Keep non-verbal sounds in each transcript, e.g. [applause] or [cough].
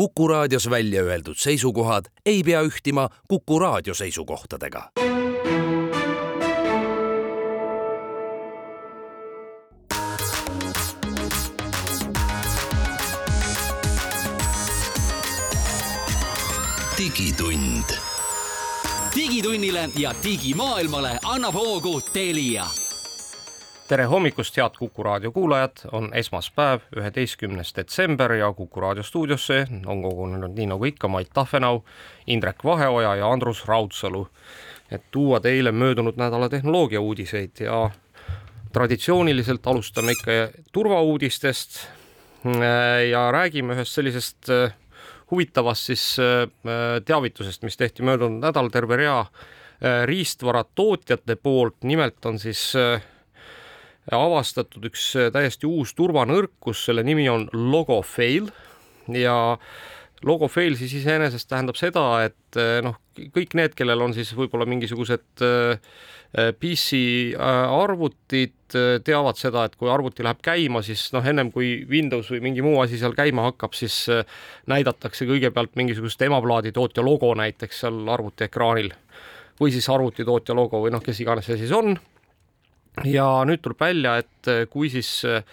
Kuku raadios välja öeldud seisukohad ei pea ühtima Kuku raadio seisukohtadega. digitund. digitunnile ja digimaailmale annab hoogu Telia tere hommikust, head Kuku raadio kuulajad, on esmaspäev, üheteistkümnes detsember ja Kuku raadio stuudiosse on kogunenud nii nagu ikka Mait Tahvenau, Indrek Vaheoja ja Andrus Raudsalu, et tuua teile möödunud nädala tehnoloogia uudiseid ja traditsiooniliselt alustame ikka turvauudistest. Ja räägime ühest sellisest äh, huvitavast siis äh, teavitusest, mis tehti möödunud nädalal terve rea äh, riistvaratootjate poolt, nimelt on siis avastatud üks äh, täiesti uus turvanõrkus, selle nimi on Logofail. Ja Logofail siis iseenesest tähendab seda, et äh, noh, kõik need, kellel on siis võib-olla mingisugused äh, PC arvutid, teavad seda, et kui arvuti läheb käima, siis noh, ennem kui Windows või mingi muu asi seal käima hakkab, siis näidatakse kõigepealt mingisugust emaplaadi tootja logo näiteks seal arvuti ekraanil või siis arvutitootja logo või noh, kes iganes see siis on ja nüüd tuleb välja, et eh, kui siis eh,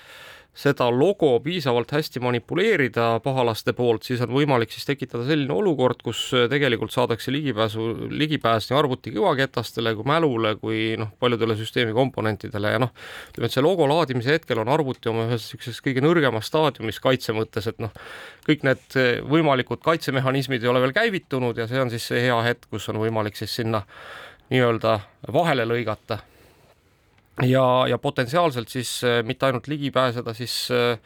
seda logo piisavalt hästi manipuleerida pahalaste poolt, siis on võimalik siis tekitada selline olukord, kus eh, tegelikult saadakse ligipääsu, ligipääs nii arvuti kõvaketastele kui mälule kui noh, paljudele süsteemi komponentidele ja noh, ütleme, et see logo laadimise hetkel on arvuti oma ühes niisuguses kõige nõrgemas staadiumis kaitse mõttes, et noh, kõik need võimalikud kaitsemehhanismid ei ole veel käivitunud ja see on siis see hea hetk, kus on võimalik siis sinna nii-öelda vahele lõigata ja, ja potentsiaalselt siis äh, mitte ainult ligi pääseda siis äh,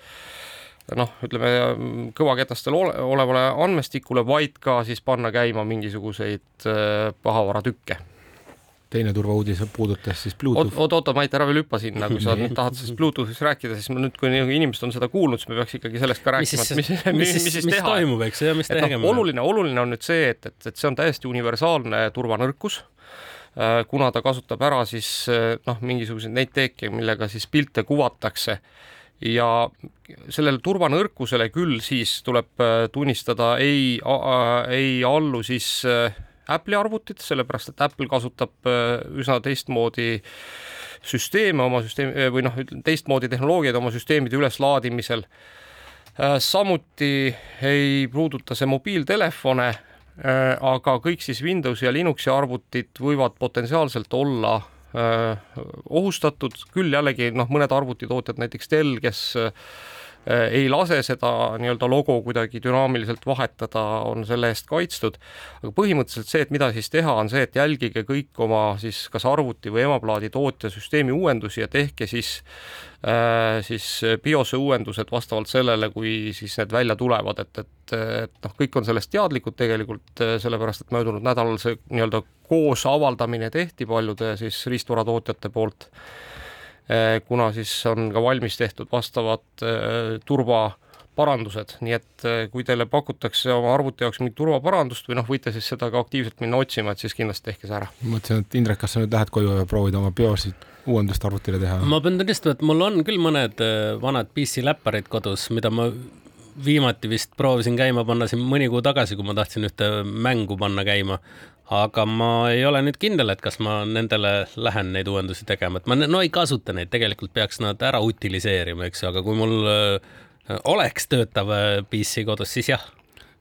noh, ütleme kõvaketastel ole, olevale andmestikule, vaid ka siis panna käima mingisuguseid äh, pahavaratükke teine turvauudis puudutas siis Bluetooth. oot, oota, Mait, ära veel hüppa sinna, kui sa nüüd [laughs] tahad sellest Bluetoothist rääkida, siis nüüd, kui inimesed on seda kuulnud, siis me peaks ikkagi sellest ka rääkima, et mis, mis, [laughs] mis, mis, mis, mis teha. toimub, eks ju, ja mis tegema no,. oluline, oluline on nüüd see, et, et, et see on täiesti universaalne turvanõrkus kuna ta kasutab ära siis äh, noh, mingisuguseid neid teeke, millega siis pilte kuvatakse ja sellele turvanõrkusele küll siis tuleb äh, tunnistada, ei, ei allu siis Apple'i arvutid, sellepärast et Apple kasutab üsna teistmoodi süsteeme oma süsteemi või noh, teistmoodi tehnoloogiaid oma süsteemide üleslaadimisel. samuti ei puuduta see mobiiltelefone Äh, aga kõik siis Windowsi ja Linuxi arvutid võivad potentsiaalselt olla äh, ohustatud, küll jällegi noh, mõned arvutitootjad, näiteks Dell, kes Äh, ei lase seda nii-öelda logo kuidagi dünaamiliselt vahetada, on selle eest kaitstud. aga põhimõtteliselt see, et mida siis teha, on see, et jälgige kõik oma siis kas arvuti või emaplaadi tootja süsteemi uuendusi ja tehke siis äh, siis BIOS-e uuendused vastavalt sellele, kui siis need välja tulevad, et, et, et noh, kõik on sellest teadlikud tegelikult, äh, sellepärast et möödunud nädalal see nii-öelda koos avaldamine tehti paljude siis riistvaratootjate poolt kuna siis on ka valmis tehtud vastavad eh, turvaparandused, nii et eh, kui teile pakutakse oma arvuti jaoks mingit turvaparandust või noh, võite siis seda ka aktiivselt minna otsima, et siis kindlasti tehke see ära. mõtlesin, et Indrek, kas sa nüüd lähed koju ja proovid oma BIOS-i uuendust arvutile teha? ma pean tunnistama, et mul on küll mõned vanad PC läpparid kodus, mida ma viimati vist proovisin käima panna siin mõni kuu tagasi, kui ma tahtsin ühte mängu panna käima aga ma ei ole nüüd kindel, et kas ma nendele lähen neid uuendusi tegema, et ma no ei kasuta neid, tegelikult peaks nad ära utiliseerima, eks ju, aga kui mul äh, oleks töötav äh, PC kodus, siis jah.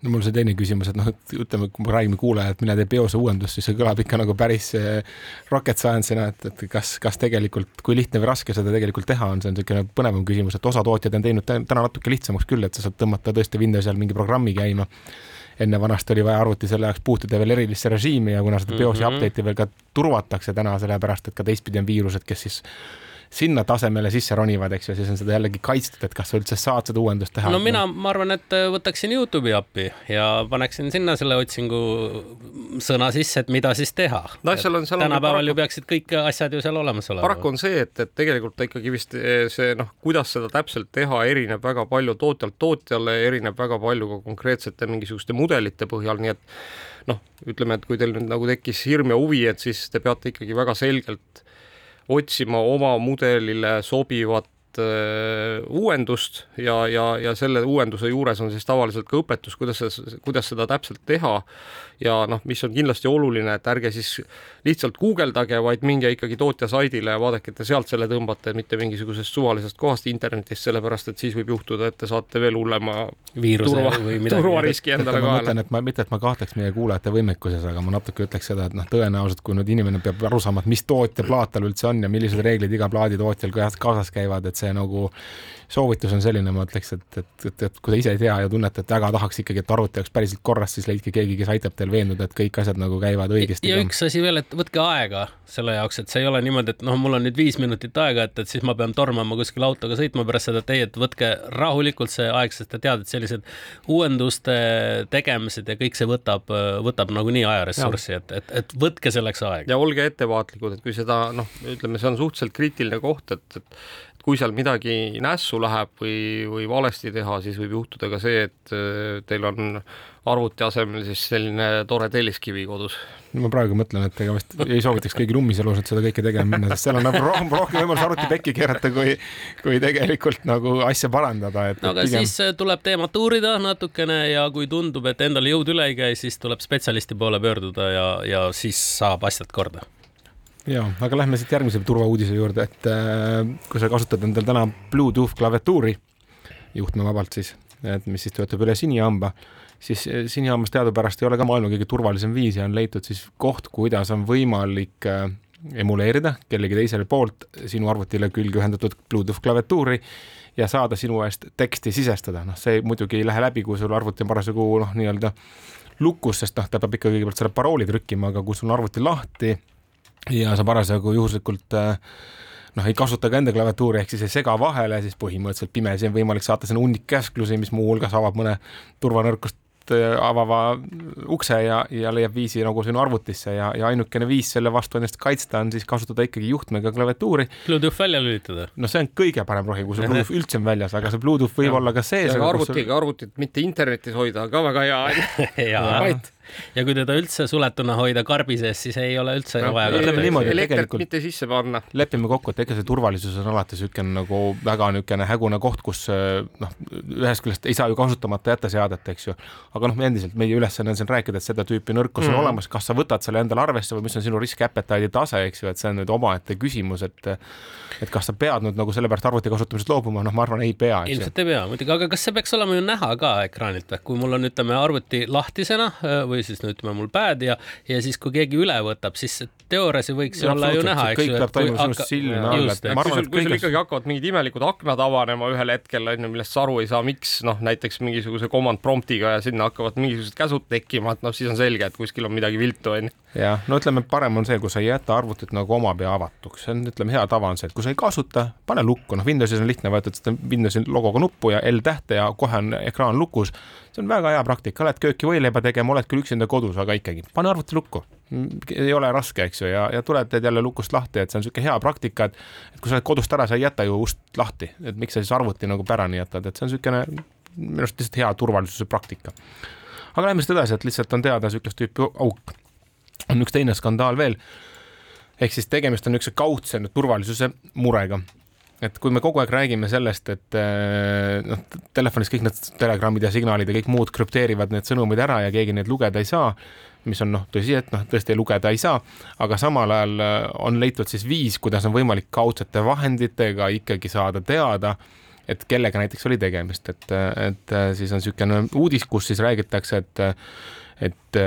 No mul see teine küsimus, et noh, et ütleme, kui me räägime kuulajale, et mine tee BIOS-e uuendust, siis see kõlab ikka nagu päris äh, rocket science'ina, et, et kas, kas tegelikult, kui lihtne või raske seda tegelikult teha on, see on niisugune põnevam küsimus, et osa tootjaid on teinud täna natuke lihtsamaks küll, et sa saad tõmmata tõesti Windowsi all mingi programmi käima enne vanasti oli vaja arvuti selle jaoks puutuda veel erilisse režiimi ja kuna seda BIOS-i mm -hmm. update'i veel ka turvatakse täna, sellepärast et ka teistpidi on viirused, kes siis sinna tasemele sisse ronivad, eks ju, siis on seda jällegi kaitstud, et kas sa üldse saad seda uuendust teha. no mina, ma arvan, et äh, võtaksin Youtube'i appi ja paneksin sinna selle otsingu sõna sisse, et mida siis teha no,. tänapäeval paraku... ju peaksid kõik asjad ju seal olemas olema. paraku on see, et, et tegelikult ikkagi vist eh, see noh, kuidas seda täpselt teha, erineb väga palju tootjalt tootjale, erineb väga palju ka konkreetsete mingisuguste mudelite põhjal, nii et noh, ütleme, et kui teil nüüd nagu tekkis hirm ja huvi, et siis te peate ikkagi väga selgelt otsima oma mudelile sobivat uuendust ja, ja, ja selle uuenduse juures on siis tavaliselt ka õpetus, kuidas, kuidas seda täpselt teha ja noh, mis on kindlasti oluline, et ärge siis lihtsalt guugeldage, vaid minge ikkagi tootja saidile ja vaadake, et te sealt selle tõmbate, mitte mingisugusest suvalisest kohast internetist, sellepärast et siis võib juhtuda, et te saate veel hullema viiruse turva, või midagi. turvariski endale ma kaela. et ma mitte, et ma kahtleks meie kuulajate võimekuses, aga ma natuke ütleks seda, et noh, tõenäoliselt kui nüüd inimene peab aru saama, et mis tootja plaat tal üldse on ja millised reeglid iga plaaditootjal kaasas käivad, et see nagu soovitus on selline, ma ütleks, et, et, et, et kui te ise ei tea ja tunnete, et väga tahaks ikkagi, et arvuti oleks päriselt korras, siis leidke keegi, kes aitab teil veenduda, et kõik asjad nagu käivad õigesti. ja üks asi veel, et võtke aega selle jaoks, et see ei ole niimoodi, et noh, mul on nüüd viis minutit aega, et, et siis ma pean tormama kuskile autoga sõitma pärast seda teed, võtke rahulikult see aeg, sest te teate, et sellised uuenduste tegemised ja kõik see võtab, võtab nagunii ajaressurssi, et, et, et võtke selleks aega. ja olge ettevaatlikud, et kui seda noh, ütleme, see on suhteliselt kriitiline koht, et, et kui seal midagi nässu läheb või, või valesti teha, siis võib juhtuda ka see, et äh, teil on arvuti asemel siis selline tore telliskivi kodus. ma praegu mõtlen, et ega vist ei soovitaks kõigil ummiselus, et seda kõike tegema minna, sest seal on nagu rohkem, rohkem võimalus arvuti pekki keerata, kui, kui tegelikult nagu asja parandada, et. no aga pigem... siis äh, tuleb teemat uurida natukene ja kui tundub, et endal jõud üle ei käi, siis tuleb spetsialisti poole pöörduda ja, ja siis saab asjad korda ja, aga lähme siit järgmise turvauudise juurde, et äh, kui sa kasutad endal täna Bluetooth klaviatuuri, juhtmevabalt siis, et mis siis töötab üle sinihamba, siis äh, sinihambas teadupärast ei ole ka maailma kõige turvalisem viis ja on leitud siis koht, kuidas on võimalik äh, emuleerida kellegi teisele poolt sinu arvutile külge ühendatud Bluetooth klaviatuuri ja saada sinu eest teksti sisestada, noh, see muidugi ei lähe läbi, kui sul arvuti on parasjagu noh, nii-öelda lukus, sest noh, ta peab ikka kõigepealt selle parooli trükkima, aga kui sul on arvuti lahti ja sa parasjagu juhuslikult äh, noh, ei kasuta ka enda klaviatuuri ehk siis ei sega vahele, siis põhimõtteliselt pimesi on võimalik saata sinna hunnik käsklusi, mis muuhulgas avab mõne turvanõrkust äh, avava ukse ja, ja leiab viisi nagu sinu arvutisse ja, ja ainukene viis selle vastu ennast kaitsta on siis kasutada ikkagi juhtmega klaviatuuri. Bluetooth välja lülitada. no see on kõige parem rohi, kui see [laughs] Bluetooth üldse on väljas, aga see Bluetooth võib ja. olla ka sees. arvutiga arvutit mitte internetis hoida, ka väga hea on [laughs] ja kui teda üldse suletuna hoida karbi sees, siis ei ole üldse no, vaja. ütleme niimoodi, et tegelikult mitte sisse panna. lepime kokku, et ega see turvalisus on alati niisugune nagu väga niisugune hägune koht, kus noh, ühest küljest ei saa ju kasutamata jätta seadet, eks ju, aga noh, endiselt meie ülesanne on siin rääkida, et seda tüüpi nõrkus mm. on olemas, kas sa võtad selle endale arvesse või mis on sinu risk appetide'i tase, eks ju, et see on nüüd omaette küsimus, et et kas sa pead nüüd nagu sellepärast arvuti kasutamisest loobuma, noh, ma arvan, ei pea. ilmselt ei pea muidugi, aga kas see peaks olema ju näha ka ekraanilt või, kui mul on, ütleme, arvuti lahtisena või siis no ütleme mul pad ja, ja siis, kui keegi üle võtab, siis teoorias ju võiks ja, olla ju näha, eks ju. kõik peab toimuma sinust silme all, et ma arvan, et kui sul ikkagi hakkavad mingid imelikud aknad avanema ühel hetkel, on ju, millest sa aru ei saa, miks noh, näiteks mingisuguse command prompt'iga ja sinna hakkavad mingisugused käsud tekkima, et noh, siis on selge, et kuskil on midagi viltu, on ju. Jah, no ütleme, parem on see, kui sa ei jäta arvutit nagu oma pea avatuks, see on, ütleme, hea tava on see, et kui sa ei kasuta, pane lukku, noh, Windowsis on lihtne, vajutad seda Windowsi logoga nuppu ja L tähte ja kohe on ekraan lukus see on väga hea praktika, lähed kööki võileiba tegema, oled küll üksinda kodus, aga ikkagi pane arvuti lukku. ei ole raske, eks ju, ja, ja tuled, teed jälle lukust lahti, et see on niisugune hea praktika, et et kui sa oled kodust ära, sa ei jäta ju ust lahti, et miks sa siis arvuti nagu pärani jätad, et see on niisugune minu arust lihtsalt hea turvalisuse praktika. aga lähme siit edasi, et lihtsalt on teada niisugust tüüpi auk. On üks teine skandaal veel. Ehk siis tegemist on niisuguse kaudse turvalisuse murega. Et kui me kogu aeg räägime sellest, et eh, noh, telefonis kõik need telegrammid ja signaalid ja kõik muud krüpteerivad need sõnumid ära ja keegi neid lugeda ei saa, mis on noh, tõsi, et noh, tõesti lugeda ei saa, aga samal ajal eh, on leitud siis viis, kuidas on võimalik kaudsete vahenditega ikkagi saada teada, et kellega näiteks oli tegemist, et, et siis on niisugune uudis, kus siis räägitakse, et, et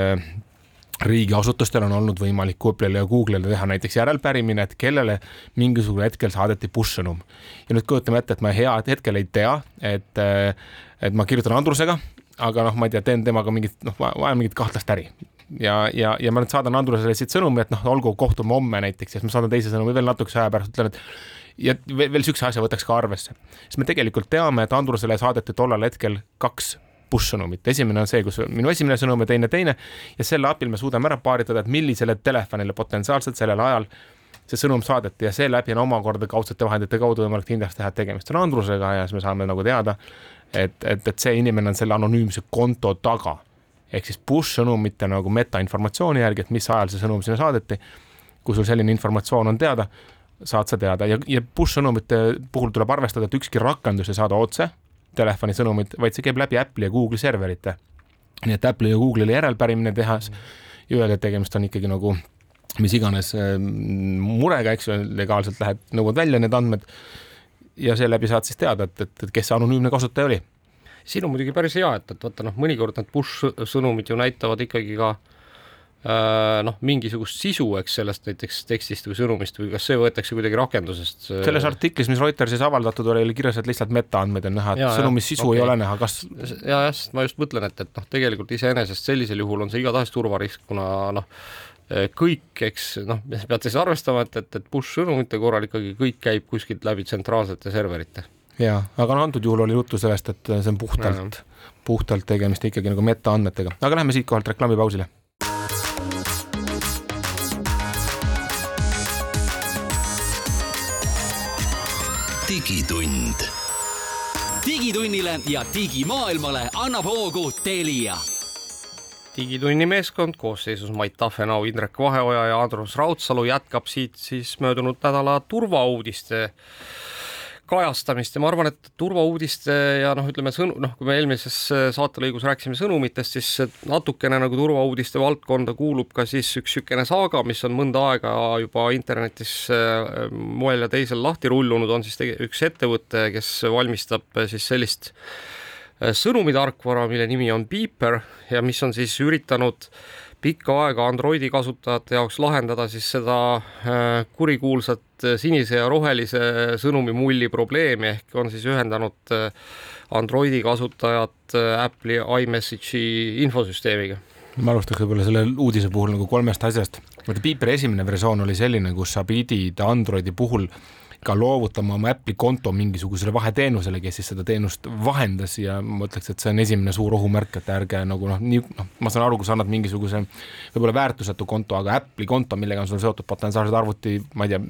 riigiasutustel on olnud võimalik Google'ile ja Google'ile teha näiteks järelpärimine, et kellele mingisugusel hetkel saadeti push-sõnum. ja nüüd kujutame ette, et ma hea hetkel ei tea, et, et ma kirjutan Andrusega, aga noh, ma ei tea, teen temaga mingit, noh, vajan mingit kahtlast äri. ja, ja, ja ma nüüd saadan Andrusele siit sõnumi, et noh, olgu, kohtume homme näiteks ja siis ma saadan teise sõnumi veel natukese aja pärast, ütlen, et ja veel, veel niisuguse asja võtaks ka arvesse. siis me tegelikult teame, et Andrusele saadeti tollal hetkel kaks push-sõnumit, esimene on see, kus minu esimene sõnum ja teine teine ja selle abil me suudame ära paaritada, et millisele telefonile potentsiaalselt sellel ajal see sõnum saadeti ja seeläbi on omakorda kaudsete vahendite kaudu võimalik kindlaks teha, et tegemist on Andrusega ja siis me saame nagu teada, et, et, et see inimene on selle anonüümse konto taga. ehk siis push sõnumite nagu metainformatsiooni järgi, et mis ajal see sõnum sinna saadeti. kui sul selline informatsioon on teada, saad sa teada ja, ja push sõnumite puhul tuleb arvestada, et ükski rakendus ei saada otse telefoni sõnumit, vaid see käib läbi Apple'i ja Google'i serverite. nii et Apple'i ja Google'ile järelpärimine tehas ja öelda, et tegemist on ikkagi nagu mis iganes äh, murega, eks ju, legaalselt lähed, nõuad välja need andmed ja seeläbi saad siis teada, et, et, et kes see anonüümne kasutaja oli. siin on muidugi päris hea, et, et vaata noh, mõnikord need push sõnumid ju näitavad ikkagi ka äh, noh, mingisugust sisu, eks sellest näiteks tekstist või sõnumist või kas see võetakse kuidagi rakendusest? selles artiklis, mis Reutersis avaldatud oli, oli kirjas, et lihtsalt metaandmeid on näha, et ja, sõnumi sisu okay. ei ole näha, kas ja jah, sest ma just mõtlen, et, et noh, tegelikult iseenesest sellisel juhul on see igatahes turvarisk, kuna noh, kõik, eks noh, pead siis arvestama, et, et, et push sõnumite korral ikkagi kõik käib kuskilt läbi tsentraalsete serverite. ja, aga no antud juhul oli juttu sellest, et see on puhtalt, puhtalt tegemist ikkagi nagu metaandmetega, aga lähme siitkohalt reklaamipausile. Digitund. digitunnile ja digimaailmale annab hoogu Telia digitunni meeskond koosseisus Mait Tafenau, Indrek Vaheoja ja Andrus Raudsalu jätkab siit siis möödunud nädala turvauudiste kajastamist ja ma arvan, et turvauudiste ja noh, ütleme sõnu, noh, kui me eelmises saatelõigus rääkisime sõnumitest, siis natukene nagu turvauudiste valdkonda kuulub ka siis üks niisugune saaga, mis on mõnda aega juba internetis äh, moel ja teisel lahti rullunud, on siis üks ettevõte, kes valmistab siis sellist Äh, sõnumitarkvara, mille nimi on Beeper ja mis on siis üritanud pikka aega Androidi kasutajate jaoks lahendada siis seda äh, kurikuulsat äh, sinise ja rohelise sõnumimulli probleemi ehk on siis ühendanud Androidi kasutajad Apple'i iMessage'i infosüsteemiga ma alustaks võib-olla selle uudise puhul nagu kolmest asjast. vaata, Beeperi esimene versioon oli selline, kus sa pidid Androidi puhul äh, ka loovutama oma Apple'i konto mingisugusele vaheteenusele, kes siis seda teenust vahendas ja ma ütleks, et see on esimene suur ohumärk, et ärge nagu noh, nii noh, ma saan aru, kui sa annad mingisuguse võib-olla väärtusetu konto, aga Apple'i konto, millega on sul seotud potentsiaalsed arvuti, ma ei tea,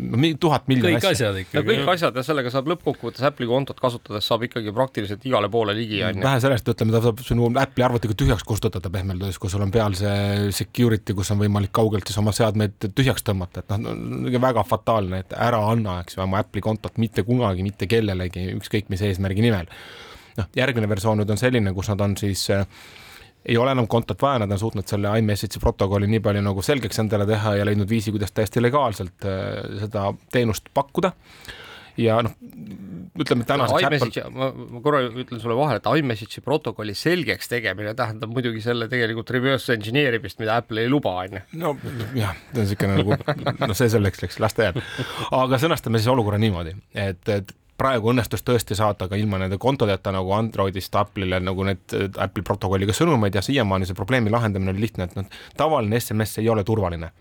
tuhat miljonit kõik asjad ikkagi. kõik asjad ja sellega saab lõppkokkuvõttes Apple'i kontot kasutades saab ikkagi praktiliselt igale poole ligi, on ju. vähe sellest, ütleme, ta saab sinu Apple'i arvutiga tühjaks kustutada pehmelt öeldes, kui sul on peal see security, kus on võimalik kaugelt siis oma seadmeid tühjaks tõmmata, et noh, väga fataalne, et ära anna, eks ju, oma Apple'i kontot mitte kunagi mitte kellelegi, ükskõik mis eesmärgi nimel. noh, järgmine versioon nüüd on selline, kus nad on siis äh, ei ole enam kontot vaja, nad on suutnud selle iMessage'i protokolli nii palju nagu selgeks endale teha ja leidnud viisi, kuidas täiesti legaalselt äh, seda teenust pakkuda ja noh, ütleme tänaseks Apple..., ma, ma korra ütlen sulle vahele, et iMessage'i protokolli selgeks tegemine tähendab muidugi selle tegelikult reverse engineer imist, mida Apple ei luba, on ju. no jah, see on niisugune nagu, noh, see selleks, eks, las ta jääb. aga sõnastame siis olukorra niimoodi, et, et praegu õnnestus tõesti saada ka ilma nende kontodeta nagu Androidist Apple'ile nagu need Apple'i protokolliga sõnumeid ja siiamaani see probleemi lahendamine oli lihtne, et noh, tavaline SMS ei ole turvaline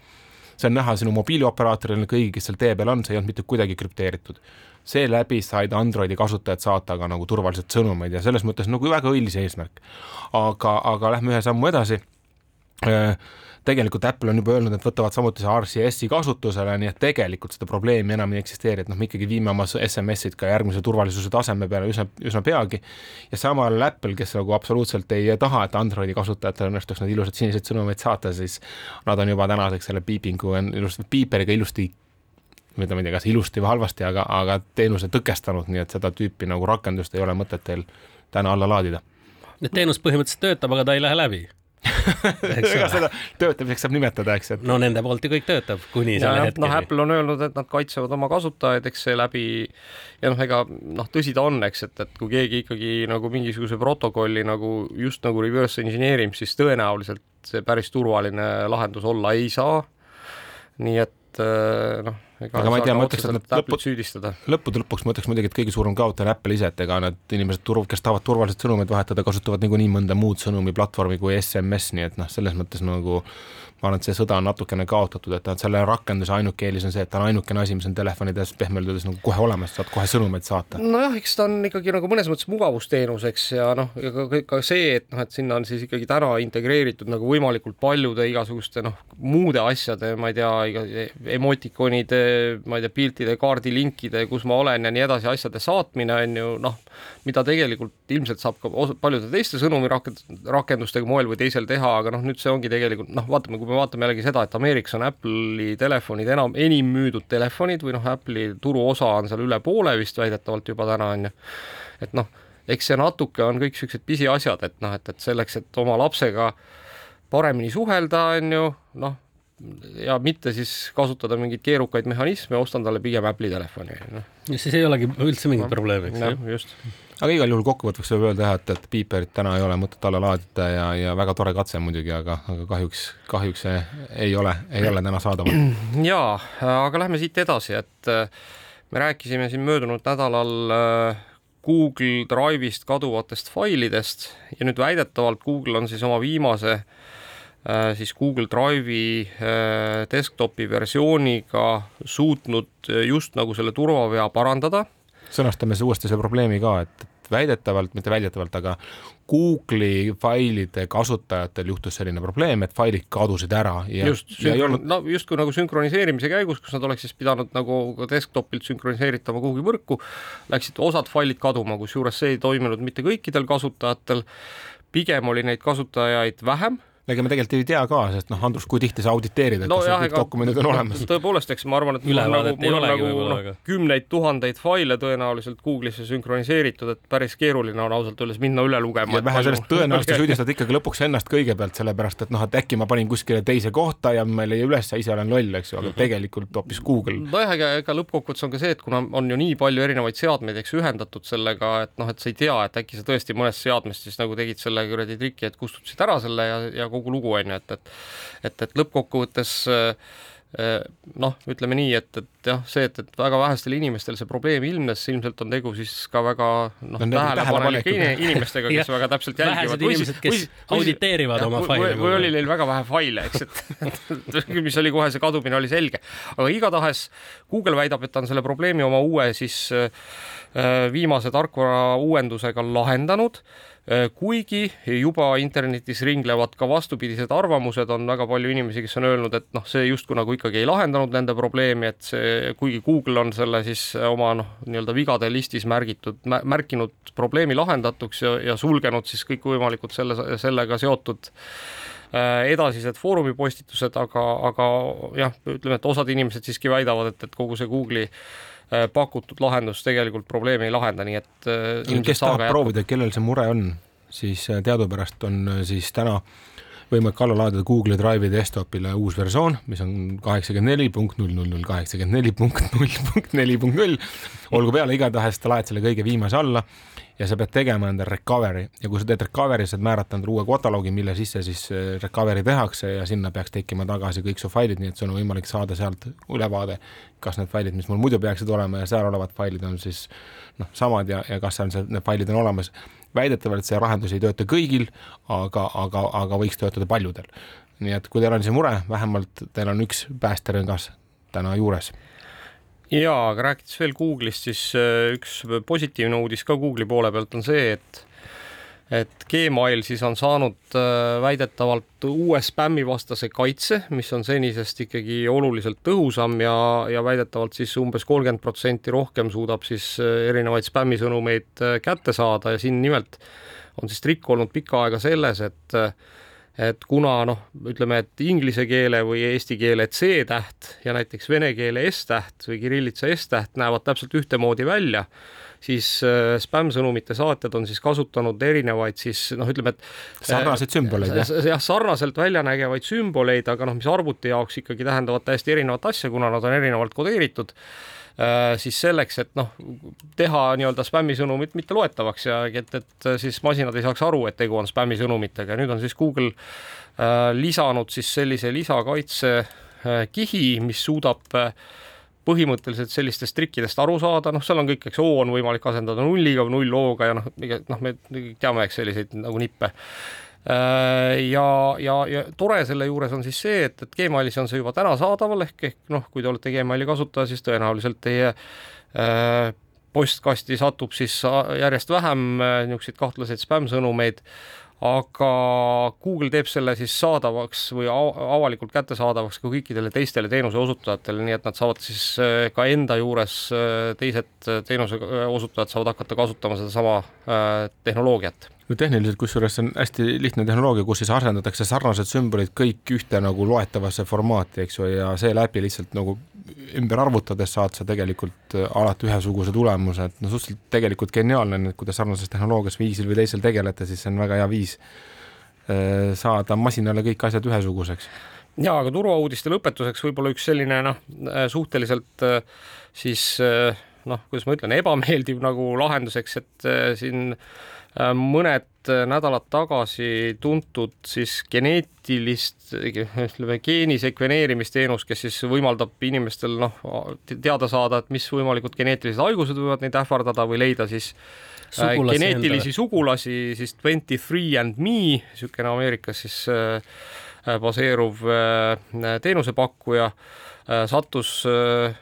see on näha sinu mobiilioperaatoril, kõigil, kes seal tee peal on, see ei olnud mitte kuidagi krüpteeritud. seeläbi said Androidi kasutajad saata ka nagu turvaliselt sõnumeid ja selles mõttes nagu väga õilis eesmärk. aga, aga lähme ühe sammu edasi äh, tegelikult Apple on juba öelnud, et võtavad samuti see RCS-i kasutusele, nii et tegelikult seda probleemi enam ei eksisteeri, et noh, me ikkagi viime oma SMS-id ka järgmise turvalisuse taseme peale üsna, üsna peagi. ja samal Apple, kes nagu absoluutselt ei taha, et Androidi kasutajatel õnnestuks need ilusad sinised sõnumeid saata, siis nad on juba tänaseks selle piipingu ilusti, piiperiga ilusti ma ei tea, kas ilusti või halvasti, aga, aga teenuse tõkestanud, nii et seda tüüpi nagu rakendust ei ole mõtet teil täna alla laadida. et teenus põhimõtteliselt töötab, aga ta ei lähe läbi ega seda töötamiseks saab nimetada, eks, et no nende poolt ju kõik töötab kuni selle hetkeni. noh, Apple on öelnud, et nad kaitsevad oma kasutajaid, eks see läbi ja noh, ega noh, tõsi ta on, eks, et, et kui keegi ikkagi nagu mingisuguse protokolli nagu just nagu reverse engineer ib, siis tõenäoliselt see päris turvaline lahendus olla ei saa. nii et noh aga ma ei tea, ma ütleks, et nad lõpud, süüdistada. lõppude lõpuks ma ütleks muidugi, et kõige suurem kaotaja on Apple ise, et ega need inimesed turv, kes tahavad turvaliselt sõnumeid vahetada, kasutavad niikuinii mõnda muud sõnumiplatvormi kui SMS, nii et noh, selles mõttes nagu ma arvan, et see sõda on natukene kaotatud, et selle rakenduse ainuke eelis on see, et ta on ainukene asi, mis on telefonides pehmelt öeldes nagu kohe olemas, saad kohe sõnumeid saata. nojah, eks ta on ikkagi nagu mõnes mõttes mugavusteenus, eks, ja noh, ega ka, ka see, et noh, et sinna on siis ikkagi täna integreeritud nagu võimalikult paljude igasuguste noh, muude asjade, ma ei tea, emotikonide ma ei tea, piltide, kaardilinkide, kus ma olen ja nii edasi, asjade saatmine on ju noh, mida tegelikult ilmselt saab ka paljude teiste sõnumirakendustega moel või teisel teha, aga noh, nüüd see ongi tegelikult noh, vaatame, kui me vaatame jällegi seda, et Ameerikas on Apple'i telefonid enam, enim müüdud telefonid või noh, Apple'i turuosa on seal üle poole vist väidetavalt juba täna on ju, et noh, eks see natuke on kõik niisugused pisiasjad, et noh, et, et selleks, et oma lapsega paremini suhelda, on ju, noh, ja mitte siis kasutada mingeid keerukaid mehhanisme, ostan talle pigem Apple'i telefoni. noh. siis ei olegi üldse mingit no, probleemi, eks ju. just. Aga igal juhul kokkuvõtteks võib öelda jah, et, et Beeperit täna ei ole mõtet alla laadida ja, ja väga tore katse muidugi, aga, aga kahjuks, kahjuks see ei ole, ei ole täna saadaval. [clears throat] jaa, aga lähme siit edasi, et äh, me rääkisime siin möödunud nädalal äh, Google Drive'ist kaduvatest failidest ja nüüd väidetavalt Google on siis oma viimase äh, siis Google Drive'i desktopi versiooniga suutnud just nagu selle turvavea parandada. sõnastame see uuesti see probleemi ka, et väidetavalt, mitte väidetavalt, aga Google'i failide kasutajatel juhtus selline probleem, et failid kadusid ära ja just, ja olnud... no justkui nagu sünkroniseerimise käigus, kus nad oleks siis pidanud nagu ka desktopilt sünkroniseeritama kuhugi võrku, läksid osad failid kaduma, kusjuures see ei toiminud mitte kõikidel kasutajatel, pigem oli neid kasutajaid vähem ega me tegelikult ei tea ka, sest noh, Andrus, kui tihti sa auditeerid, et no, kas jah, kõik dokumendid on olemas? [laughs] tõepoolest, eks ma arvan, et mul on nagu, mul on nagu noh, kümneid tuhandeid faile tõenäoliselt Google'isse sünkroniseeritud, et päris keeruline on ausalt öeldes minna üle lugema. ja vähe sellest, tõenäoliselt [laughs] süüdistad ikkagi lõpuks ennast kõigepealt, sellepärast et noh, et äkki ma panin kuskile teise kohta ja ma ei leia üles ise olen loll, eks ju, aga mhm. tegelikult hoopis Google. nojah, ega, ega lõppkokkuvõttes on ka see, et kuna on ju nii palju erinevaid seadmeid, eks ühendatud sellega, et noh, et sa ei tea, et äkki sa tõesti mõnest seadmest siis nagu tegid selle kuradi triki, et kustutasid ära selle ja, ja kogu lugu on ju, et et et, et lõppkokkuvõttes äh, noh, ütleme nii, et, et jah, see, et, et väga vähestel inimestel see probleem ilmnes, ilmselt on tegu siis ka väga noh, tähelepanelike inimestega, kes [laughs] väga täpselt jälgivad. vähesed inimesed, kes auditeerivad oma faile. või oli neil väga vähe faile, eks, [laughs] et mis oli kohe see kadumine oli selge. aga igatahes Google väidab, et ta on selle probleemi oma uue siis äh, viimase tarkvara uuendusega lahendanud Äh, kuigi juba internetis ringlevad ka vastupidised arvamused, on väga palju inimesi, kes on öelnud, et noh, see justkui nagu ikkagi ei lahendanud nende probleemi, et see, kuigi Google on selle siis oma noh, nii-öelda vigade listis märgitud, märkinud probleemi lahendatuks ja, ja sulgenud siis kõikvõimalikud selle, sellega seotud äh, edasised Foorumi postitused, aga, aga jah, ütleme, et osad inimesed siiski väidavad, et, et kogu see Google'i Äh, pakutud lahendus tegelikult probleemi ei lahenda, nii et äh, kes tahab proovida, kellel see mure on, siis äh, teadupärast on siis täna võimalik alla laadida Google'i Drive'i desktopile uus versioon, mis on kaheksakümmend neli punkt null null null kaheksakümmend neli punkt null punkt neli punkt null. olgu peale, igatahes sa laed selle kõige viimase alla ja sa pead tegema enda recovery ja kui sa teed recovery, saad määrata endale uue kataloogi, mille sisse siis äh, recovery tehakse ja sinna peaks tekkima tagasi kõik su failid, nii et sul on võimalik saada sealt ülevaade, kas need failid, mis mul muidu peaksid olema ja seal olevad failid on siis noh, samad ja, ja kas seal see, need failid on olemas. Väidetavalt see lahendus ei tööta kõigil, aga, aga, aga võiks töötada paljudel. nii et kui teil on see mure, vähemalt teil on üks päästerõngas täna juures jaa, aga rääkides veel Google'ist, siis äh, üks positiivne uudis ka Google'i poole pealt on see, et et Gmail siis on saanud äh, väidetavalt uue spämmivastase kaitse, mis on senisest ikkagi oluliselt tõhusam ja, ja väidetavalt siis umbes kolmkümmend protsenti rohkem suudab siis äh, erinevaid spämmisõnumeid kätte saada. Ja siin nimelt on siis trikk olnud pikka aega selles, et et kuna noh, ütleme, et inglise keele või eesti keele C-täht ja näiteks vene keele S-täht või kirillitsa S-täht näevad täpselt ühtemoodi välja, siis äh, spämm-sõnumite saatjad on siis kasutanud erinevaid siis noh, ütleme, et sarnaseid sümboleid jah? jah, sarnaselt väljanägevaid sümboleid, aga noh, mis arvuti jaoks ikkagi tähendavad täiesti erinevat asja, kuna nad on erinevalt kodeeritud Äh, siis selleks, et noh, teha nii-öelda spämmisõnumit mitte loetavaks ja et, et siis masinad ei saaks aru, et tegu on spämmisõnumitega. nüüd on siis Google äh, lisanud siis sellise lisakaitse äh, kihi, mis suudab äh, põhimõtteliselt sellistest trikkidest aru saada, noh, seal on kõik, eks O on võimalik asendada nulliga või null O-ga ja noh, noh, me teame, eks selliseid nagu nippe. Äh, ja, ja, ja tore selle juures on siis see, et, et Gmailis on see juba täna saadaval ehk, ehk noh, kui te olete Gmaili kasutaja, siis tõenäoliselt teie äh, postkasti satub siis järjest vähem äh, niisuguseid kahtlaseid spämm-sõnumeid, aga Google teeb selle siis saadavaks või avalikult kättesaadavaks ka kõikidele teistele teenuse osutajatele, nii et nad saavad siis äh, ka enda juures, äh, teised teenuse osutajad saavad hakata kasutama sedasama tehnoloogiat no tehniliselt, kusjuures see on hästi lihtne tehnoloogia, kus siis asendatakse sarnased sümbolid kõik ühte nagu loetavasse formaati, eks ju, ja seeläbi lihtsalt nagu ümber arvutades saad sa tegelikult alati ühesuguse tulemuse, et no suhteliselt tegelikult geniaalne, et kui te sarnases tehnoloogias viisil või teisel tegelete, siis see on väga hea viis äh, saada masinale kõik asjad ühesuguseks. ja aga turvauudiste lõpetuseks võib-olla üks selline noh, suhteliselt äh, siis äh, noh, kuidas ma ütlen, ebameeldiv nagu lahenduseks, et siin Äh, mõned äh, nädalad tagasi tuntud siis geneetilist, ütleme geeni sekveneerimisteenus, kes siis võimaldab inimestel noh, teada saada, et mis võimalikud geneetilised haigused võivad neid ähvardada või leida siis äh, sugulasi geneetilisi endale. sugulasi, siis Twenty Three and Me, niisugune Ameerikas siis äh, baseeruv äh, teenusepakkuja äh, sattus äh, Äh,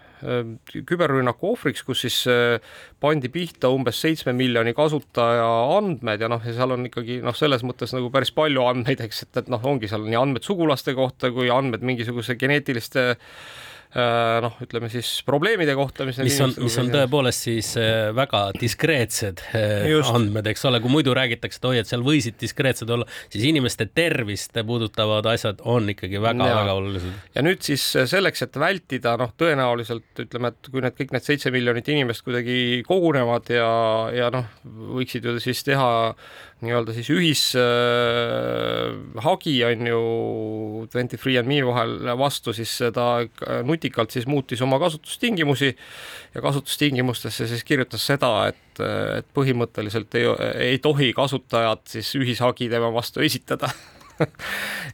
küberrünnaku ohvriks, kus siis äh, pandi pihta umbes seitsme miljoni kasutaja andmed ja noh, ja seal on ikkagi noh, selles mõttes nagu päris palju andmeid, eks, et, et noh, ongi seal nii andmed sugulaste kohta kui andmed mingisuguse geneetiliste Äh, noh, ütleme siis probleemide kohta, mis mis on, mis on tõepoolest siis äh, väga diskreetsed äh, Just. andmed, eks ole, kui muidu räägitakse, et oi, et seal võisid diskreetsed olla, siis inimeste tervist puudutavad asjad on ikkagi väga-väga olulised. ja nüüd siis selleks, et vältida noh, tõenäoliselt ütleme, et kui need kõik need seitse miljonit inimest kuidagi kogunevad ja, ja noh, võiksid ju siis teha nii-öelda siis ühishagi äh, on ju Twenty Three and Me vahel vastu, siis ta nutikalt siis muutis oma kasutustingimusi ja kasutustingimustesse siis kirjutas seda, et, et põhimõtteliselt ei, ei tohi kasutajad siis ühishagi tema vastu esitada. [laughs]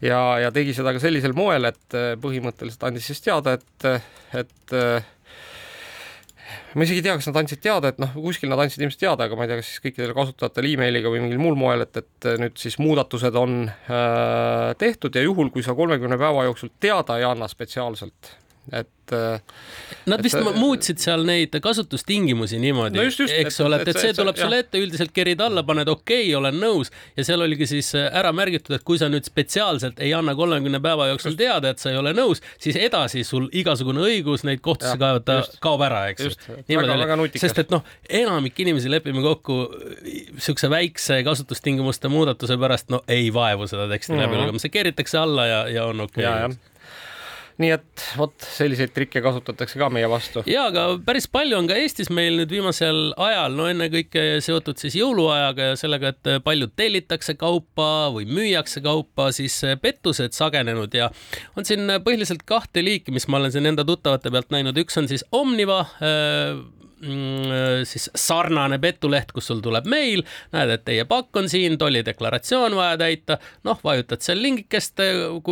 Ja, ja tegi seda ka sellisel moel, et põhimõtteliselt andis siis teada, et, et ma isegi ei tea, kas nad andsid teada, et noh, kuskil nad andsid ilmselt teada, aga ma ei tea, kas siis kõikidele kasutajatele emailiga või mingil muul moel, et, et nüüd siis muudatused on äh, tehtud ja juhul, kui sa kolmekümne päeva jooksul teada ei anna spetsiaalselt, et et. Nad vist et, muutsid seal neid kasutustingimusi niimoodi no, eks ole, et, et see tuleb sulle ette, üldiselt kerid alla, paned okei okay,, olen nõus ja seal oligi siis äh, ära märgitud, et kui sa nüüd spetsiaalselt ei anna kolmekümne päeva jooksul teada, et sa ei ole nõus, siis edasi sul igasugune õigus neid kohtusse kaevata kaob ära, eks ju. niimoodi, sest et noh, enamik inimesi lepime kokku siukse väikse kasutustingimuste muudatuse pärast, no ei vaevu seda teksti mm -hmm. läbi lugema, see keeritakse alla ja, ja on okei. Okay nii et vot selliseid trikke kasutatakse ka meie vastu. ja, aga päris palju on ka Eestis meil nüüd viimasel ajal, no ennekõike seotud siis jõuluajaga ja sellega, et palju tellitakse kaupa või müüakse kaupa, siis pettused sagenenud ja on siin põhiliselt kahte liiki, mis ma olen siin enda tuttavate pealt näinud, üks on siis Omniva äh, siis sarnane petuleht, kus sul tuleb meil, näed, et teie pakk on siin, tollideklaratsioon vaja täita, noh, vajutad seal lingikest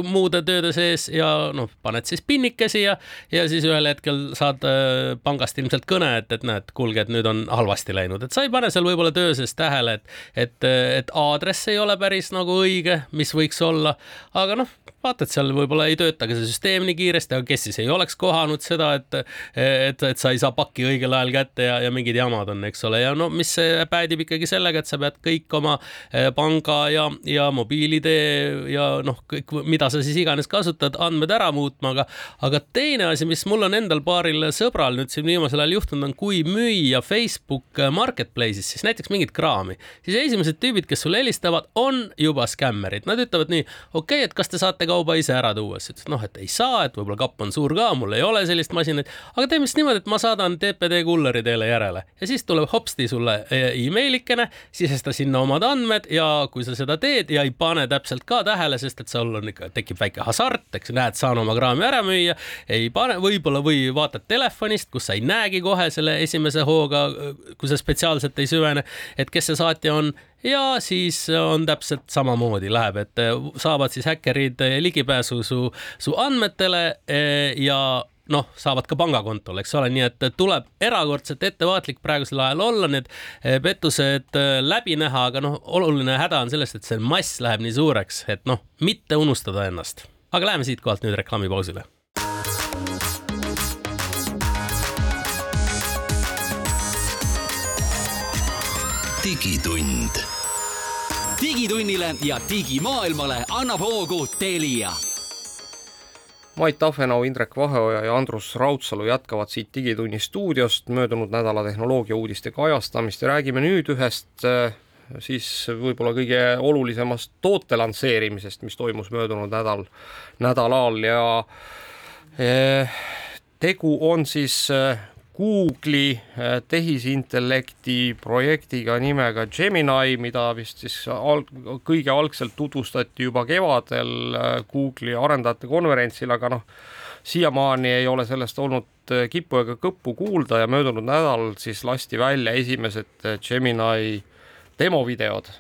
muude tööde sees ja noh, paned siis pinnikesi ja, ja siis ühel hetkel saad äh, pangast ilmselt kõne, et, et näed, kuulge, et nüüd on halvasti läinud, et sa ei pane seal võib-olla töö sees tähele, et, et, et aadress ei ole päris nagu õige, mis võiks olla, aga noh, vaata, et seal võib-olla ei tööta ka see süsteem nii kiiresti, aga kes siis ei oleks kohanud seda, et, et, et sa ei saa pakki õigel ajal kätte ja, ja mingid jamad on, eks ole, ja no mis päädib ikkagi sellega, et sa pead kõik oma eh, panga ja, ja mobiil-ID ja noh, kõik, mida sa siis iganes kasutad, andmed ära muutma, aga, aga teine asi, mis mul on endal paaril sõbral nüüd siin viimasel ajal juhtunud, on kui müüa Facebook Marketplace'is siis näiteks mingit kraami, siis esimesed tüübid, kes sulle helistavad, on juba skämmerid, nad ütlevad nii, okei okay,, et kas te saate kauba ise ära tuua, siis ütles noh, et ei saa, et võib-olla kapp on suur ka, mul ei ole sellist masinat, aga teeme siis niimoodi, et ma saadan TPD kulleri teile järele. Ja siis tuleb hopsti sulle emailikene, sisesta sinna omad andmed ja kui sa seda teed ja ei pane täpselt ka tähele, sest et sul on ikka, tekib väike hasart, eks näed, saan oma kraami ära müüa, ei pane, võib-olla või vaatad telefonist, kus sa ei näegi kohe selle esimese hooga, kui sa spetsiaalselt ei süvene, et kes see saatja on ja siis on täpselt samamoodi läheb, et saavad siis häkkerid ligipääsu su, su andmetele e, ja noh, saavad ka pangakontole, eks ole, nii et tuleb erakordselt ettevaatlik praegusel ajal olla, need eh, pettused eh, läbi näha, aga noh, oluline häda on sellest, et see mass läheb nii suureks, et noh, mitte unustada ennast. aga läheme siitkohalt nüüd reklaamipausile. digitund digitunnile ja digimaailmale annab hoogu Telia. Mait Tafenau, Indrek Vaheoja ja Andrus Raudsalu jätkavad siit Digitunni stuudiost möödunud nädala tehnoloogiauudiste kajastamist ja räägime nüüd ühest äh, siis võib-olla kõige olulisemast toote lansseerimisest, mis toimus möödunud nädal, nädalal ja eh, tegu on siis äh, Google'i äh, tehisintellekti projektiga nimega Gemini, mida vist siis al-, kõige algselt tutvustati juba kevadel äh, Google'i arendajate konverentsil, aga noh, siiamaani ei ole sellest olnud äh, kippu ega kõppu kuulda ja möödunud nädalal siis lasti välja esimesed Gemini demovideod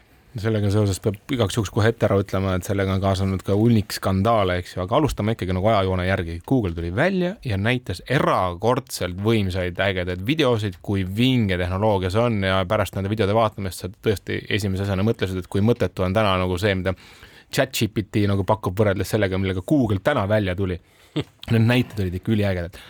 sellega seoses peab igaks juhuks kohe ette ära ütlema, et sellega on kaasanud ka hunnik skandaale, eks ju, aga alustame ikkagi nagu ajajoone järgi. Google tuli välja ja näitas erakordselt võimsaid ägedaid videosid, kui vinge tehnoloogia see on ja pärast nende videode vaatamist sa tõesti esimese asjana mõtlesid, et kui mõttetu on täna nagu see, mida chat-GPT nagu pakub võrreldes sellega, millega Google täna välja tuli. Need näited olid ikka üliägedad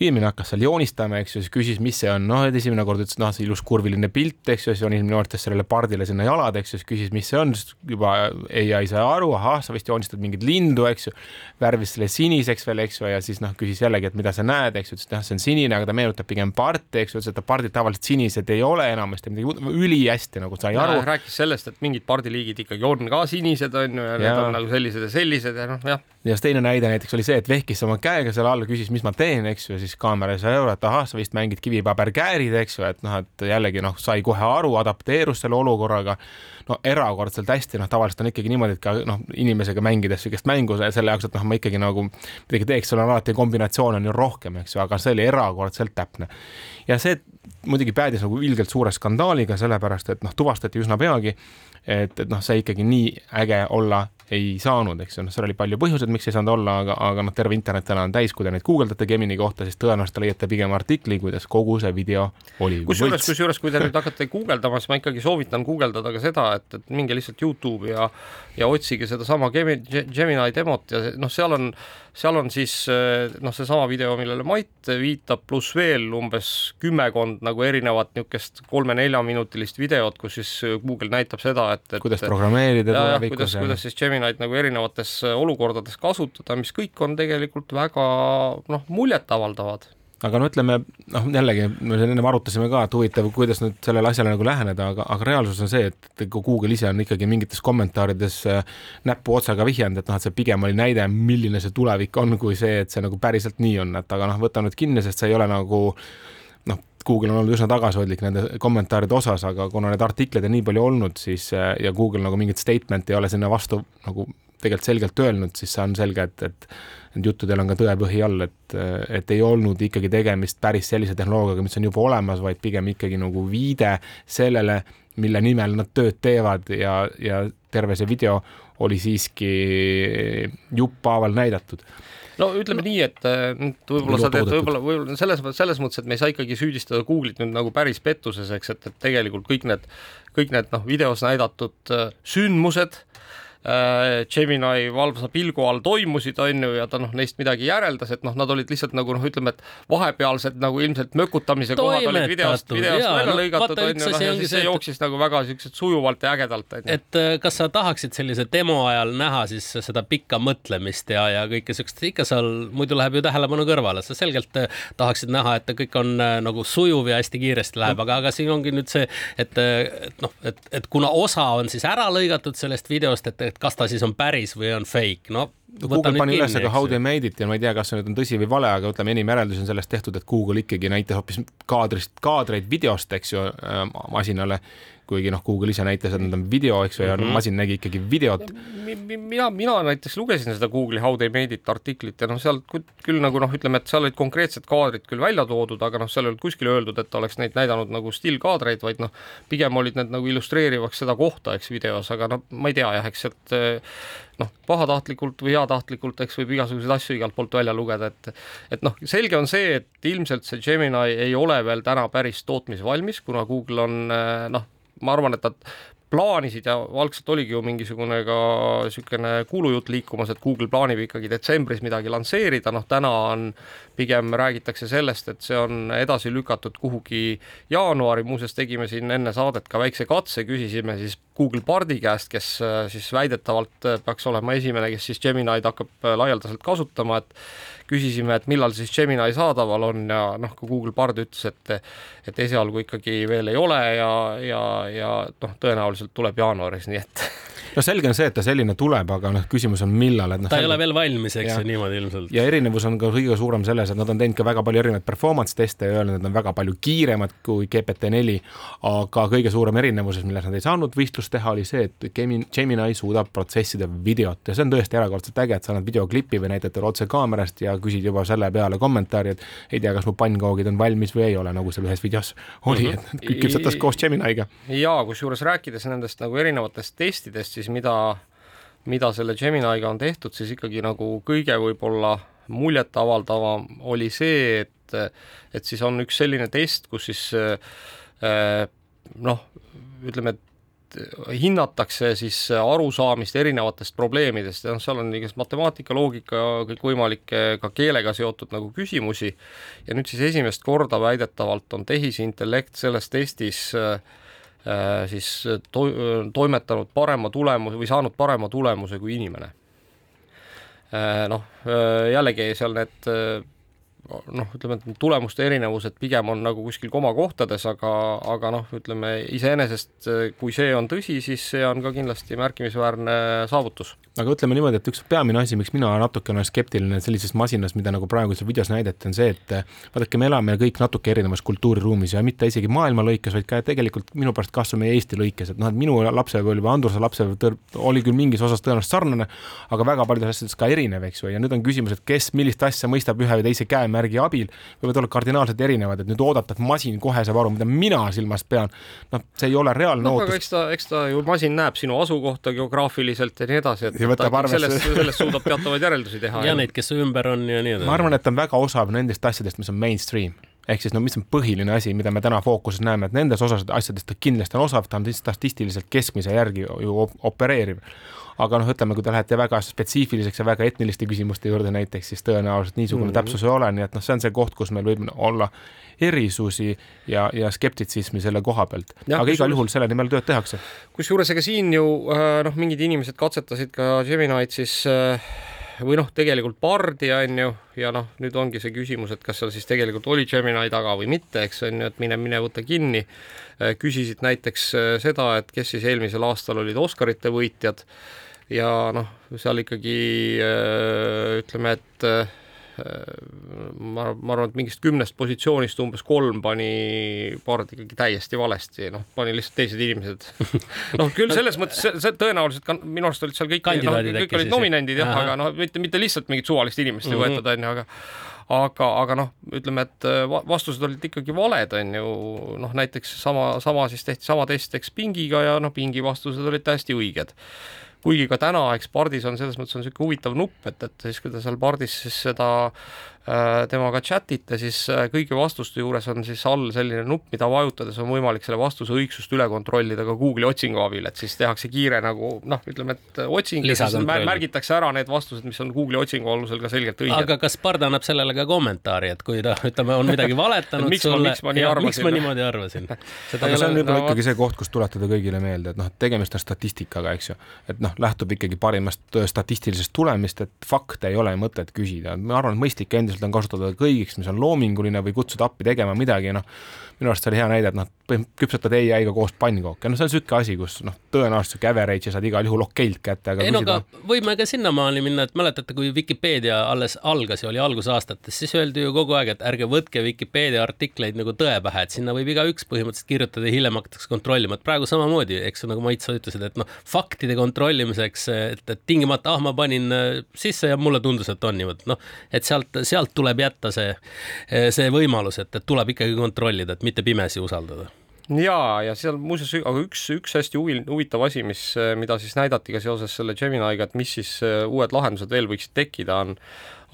inimene hakkas seal joonistama, eks ju, siis küsis, mis see on, noh, et esimene kord ütles, noh, see ilus kurviline pilt, eks ju, siis joonis minu arvates sellele pardile sinna jalad, eks ju, siis küsis, mis see on, siis juba ai sai aru, ahah, sa vist joonistad mingit lindu, eks ju, värvis selle siniseks veel, eks ju, ja siis noh, küsis jällegi, et mida sa näed, eks ju, ütles, et noh, see on sinine, aga ta meenutab pigem parti, eks ju, ütles, et pardid tavaliselt sinised ei ole enamasti midagi ülihästi nagu sai aru. rääkis sellest, et mingid pardiliigid ikkagi on ka sinised, on ju, ja need on nagu sellised ja sellised ja noh, jah. ja siis teine näide näiteks oli see, et vehkis oma käega seal all, küsis, mis ma teen, eks ju, siis kaamera sai aru, et ahah, sa vist mängid kivipaberkäärid, eks ju, et noh, et jällegi noh, sai kohe aru, adapteerus selle olukorraga. no erakordselt hästi, noh, tavaliselt on ikkagi niimoodi, et ka noh, inimesega mängides sihukest mängu selle jaoks, et noh, ma ikkagi nagu midagi teeks, seal on alati kombinatsioone on ju rohkem, eks ju, aga see oli erakordselt täpne. ja see muidugi päädis nagu ilgelt suure skandaaliga, sellepärast et noh, tuvastati üsna peagi, et, et noh, see ikkagi nii äge olla ei saanud, eks ju, noh, seal oli palju põhjuseid, miks ei saanud olla, aga, aga noh, terve internet täna on täis, kui te neid guugeldate Gemini kohta, siis tõenäoliselt leiate pigem artikli, kuidas kogu see video oli. kusjuures, kusjuures, kui te nüüd hakkate guugeldama, siis ma ikkagi soovitan guugeldada ka seda, et, et minge lihtsalt Youtube'i ja ja otsige sedasama Gemini, Gemini demot ja noh, seal on, seal on siis noh, seesama video, millele Mait viitab, pluss veel umbes kümmekond nagu erinevat niisugust kolme-neljaminutilist videot, kus siis Google näitab seda, et, et kuidas programmeerida tulevikus. kuidas, kuidas siis Gemini'd nagu erinevates olukordades kasutada, mis kõik on tegelikult väga noh, muljetavaldavad. Aga no ütleme, noh jällegi me ennem arutasime ka, et huvitav, kuidas nüüd sellele asjale nagu läheneda, aga, aga reaalsus on see, et Google ise on ikkagi mingites kommentaarides äh, näppu otsaga vihjanud, et noh, et see pigem oli näide, milline see tulevik on, kui see, et see nagu päriselt nii on, et aga noh, võta nüüd kinni, sest see ei ole nagu noh, Google on olnud üsna tagasihoidlik nende kommentaaride osas, aga kuna neid artikleid on nii palju olnud, siis äh, ja Google nagu mingit statement'i ei ole sinna vastu nagu tegelikult selgelt öelnud, siis see on selge, et, et et juttudel on ka tõepõhi all, et, et ei olnud ikkagi tegemist päris sellise tehnoloogiaga, mis on juba olemas, vaid pigem ikkagi nagu viide sellele, mille nimel nad tööd teevad ja, ja terve see video oli siiski jupphaaval näidatud no ütleme no, nii, et võib-olla sa teed võib-olla, võib-olla selles, selles mõttes, et me ei saa ikkagi süüdistada Google'it nüüd nagu päris pettuses, eks, et, et tegelikult kõik need, kõik need noh, videos näidatud sündmused Äh, Gemini valvsa pilgu all toimusid, on ju, ja ta noh, neist midagi järeldas, et noh, nad olid lihtsalt nagu noh, ütleme, et vahepealsed nagu ilmselt mökutamise kohad olid videost, videost välja no, lõigatud, on ju, noh, ja siis see jooksis et... nagu väga siukselt sujuvalt ja ägedalt, et äh, kas sa tahaksid sellise demo ajal näha siis seda pikka mõtlemist ja, ja kõike siukest, ikka seal muidu läheb ju tähelepanu kõrvale, sa selgelt äh, tahaksid näha, et kõik on nagu sujuv ja hästi kiiresti läheb, aga, aga siin ongi nüüd see, et, et noh, et, et kuna osa on siis ära lõigatud sellest videost, et et kas ta siis on päris või on fake, no Google pani üles ka How they made it ja ma ei tea, kas see nüüd on tõsi või vale, aga ütleme, enim järeldusi on sellest tehtud, et Google ikkagi näitas hoopis kaadrist, kaadreid videost, eks ju, äh, masinale kuigi noh, Google ise näitas, et nad on video, eks ju, ja mm -hmm. masin nägi ikkagi videot. mina, mina näiteks lugesin seda Google'i How they made it artiklit ja noh, seal küll nagu noh, ütleme, et seal olid konkreetsed kaadrid küll välja toodud, aga noh, seal ei olnud kuskil öeldud, et oleks neid näidanud nagu stillkaadreid, vaid noh, pigem olid need nagu illustreerivaks seda kohta, eks videos, aga noh, ma ei tea jah, eks sealt noh, pahatahtlikult või heatahtlikult, eks võib igasuguseid asju igalt poolt välja lugeda, et et noh, selge on see, et ilmselt see Gemini ei ole veel täna päris tootmisvalmis, kuna Google on noh, ma arvan, et nad plaanisid ja algselt oligi ju mingisugune ka niisugune kuulujutt liikumas, et Google plaanib ikkagi detsembris midagi lansseerida, noh täna on pigem räägitakse sellest, et see on edasi lükatud kuhugi jaanuari, muuseas tegime siin enne saadet ka väikse katse, küsisime siis Google Bardi käest, kes äh, siis väidetavalt äh, peaks olema esimene, kes siis Gemini'd hakkab äh, laialdaselt kasutama, et küsisime, et millal siis Gemini saadaval on ja noh, ka Google Bard ütles, et et esialgu ikkagi veel ei ole ja, ja, ja noh, tõenäoliselt tuleb jaanuaris, nii et no selge on see, et ta selline tuleb, aga noh, küsimus on millal, et noh. ta ei ole veel valmis, eks ju, niimoodi ilmselt. ja erinevus on ka kõige suurem selles, et nad on teinud ka väga palju erinevaid performance teste ja öelnud, et nad on väga palju kiiremad kui GPT-4, aga kõige suurem erinevus, milles nad ei saanud võistlust teha, oli see, et Gemini suudab protsessida videot ja see on tõesti erakordselt äge, et sa annad videoklipi või näitad talle otse kaamerast ja küsid juba selle peale kommentaari, et ei tea, kas mu pannkoogid on valmis või ei ole, nagu seal ühes videos [laughs] oli mm, -hmm. et küpsetas koos Gemini'ga. ja kusjuures rääkides nendest nagu erinevatest testidest, siis mida, mida selle Gemini'ga on tehtud, siis ikkagi nagu kõige võib-olla muljetavaldavam oli see, et, et siis on üks selline test, kus siis eh, noh, ütleme, et hinnatakse siis arusaamist erinevatest probleemidest ja noh, seal on igast matemaatika, loogika, kõikvõimalikke ka keelega seotud nagu küsimusi ja nüüd siis esimest korda väidetavalt on tehisintellekt selles testis äh, siis to-, toimetanud parema tulemuse või saanud parema tulemuse kui inimene. Äh, noh, äh, jällegi seal need noh, ütleme, et tulemuste erinevused pigem on nagu kuskil komakohtades, aga, aga noh, ütleme iseenesest, kui see on tõsi, siis see on ka kindlasti märkimisväärne saavutus. Aga ütleme niimoodi, et üks peamine asi, miks mina natukene skeptiline sellises masinas, mida nagu praegu seal videos näidati, on see, et vaadake, me elame kõik natuke erinevas kultuuriruumis ja mitte isegi maailma lõikes, vaid ka tegelikult minu pärast kas või meie Eesti lõikes, et noh, et minu lapsepõlv või Andruse lapsepõlv oli küll mingis osas tõenäoliselt sarnane, aga väga paljudes asjades ka erinev, eks ju, ja nüüd on küsimus, et kes millist asja mõistab ühe või teise käemärgi abil, võivad olla kardinaalselt erinevad, et nüüd oodata, et masin kohe saab aru, mida mina silmas pean, noh, see ei ole reaalne no, ootus. eks ta, eks ta ju masin näeb sinu asukohta geograafiliselt ja nii edasi, et ja võtab arvesse. sellest, sellest suudab teatavaid järeldusi teha. ja neid, kes ümber on ja nii edasi. ma arvan, et ta on väga osav nendest asjadest, mis on mainstream ehk siis no mis on põhiline asi, mida me täna fookuses näeme, et nendes osas asjadest ta kindlasti on osav, ta on statistiliselt keskmise järgi ju opereeriv. aga noh, ütleme, kui te lähete väga spetsiifiliseks ja väga etniliste küsimuste juurde näiteks, siis tõenäoliselt niisugune mm -hmm. täpsus ei ole, nii et noh, see on see koht, kus meil võib olla erisusi ja, ja skeptitsismi selle koha pealt. aga igal juhul selle nimel tööd tehakse. kusjuures ega siin ju äh, noh, mingid inimesed katsetasid ka Gemini'd siis äh, või noh, tegelikult Bardi on ju, ja noh, nüüd ongi see küsimus, et kas seal siis tegelikult oli Gemini taga või mitte, eks on ju, et mine, mine võta kinni. Äh, küsisid näiteks seda, et kes siis eelmisel aastal olid Oscarite võitjad ja noh, seal ikkagi ütleme, et ma, ma arvan, et mingist kümnest positsioonist umbes kolm pani Bard ikkagi täiesti valesti, noh, pani lihtsalt teised inimesed. [laughs] Noh, küll selles mõttes, see tõenäoliselt ka minu arust olid seal kõik, noh, kõik olid nominendid jah, aga noh, mitte, mitte lihtsalt mingit suvalist inimest ei -hmm. võetud, on ju, aga aga, aga noh, ütleme, et vastused olid ikkagi valed, on ju, noh näiteks sama, sama siis tehti sama test, eks pingiga ja noh, pingi vastused olid täiesti õiged kuigi ka täna, eks pardis on selles mõttes on niisugune huvitav nupp, et, et siis kui ta seal pardis siis seda temaga chat ite, siis äh, kõigi vastuste juures on siis all selline nupp, mida vajutades on võimalik selle vastuse õigsust üle kontrollida ka Google'i otsingu abil, et siis tehakse kiire nagu noh, ütleme, et otsing ja siis märgitakse ära need vastused, mis on Google'i otsingu alusel ka selgelt õiged. aga kas Bard annab sellele ka kommentaari, et kui ta ütleme, on midagi [laughs] valetanud miks sulle, miks ma nii arvasin? miks ma niimoodi arvasin? [laughs] aga see on võib-olla no, ikkagi see koht, kus tuletada kõigile meelde, et noh, tegemist on statistikaga, eks ju, et noh, lähtub ikkagi parimast statistilisest tulemist, et fakte ei ole mõtet küsida, ma arvan, et mõistlik endiselt on kasutada kõigiks, mis on loominguline või kutsuda appi tegema midagi, noh, minu arust see oli hea näide, et noh, küpsetad ai-ga koos pannkooke, noh, see on niisugune asi, kus noh, tõenäoliselt sihuke average'i saad igal juhul okeilt kätte, aga ei no aga võime ka sinnamaani minna, et mäletate, kui Vikipeedia alles algas ja oli algusaastates, siis öeldi ju kogu aeg, et ärge võtke Vikipeedia artikleid nagu tõe pähe, et sinna võib igaüks põhimõtteliselt kirjutada ja hiljem hakatakse kontrollima, et praegu samamoodi, eks nagu Mait, sa ütlesid, et noh, faktide kontrollimiseks, et, et tingimata, ah, ma panin äh, sisse ja mulle tundus, et on niimoodi, noh, et sealt, sealt tuleb jätta see, see võimalus, et, et tuleb ikkagi kontrollida, et mitte pimesi usaldada. Ja, ja seal muuseas, aga üks, üks hästi huvi, huvitav asi, mis, mida siis näidati ka seoses selle Gemini'ga, et mis siis äh, uued lahendused veel võiksid tekkida, on,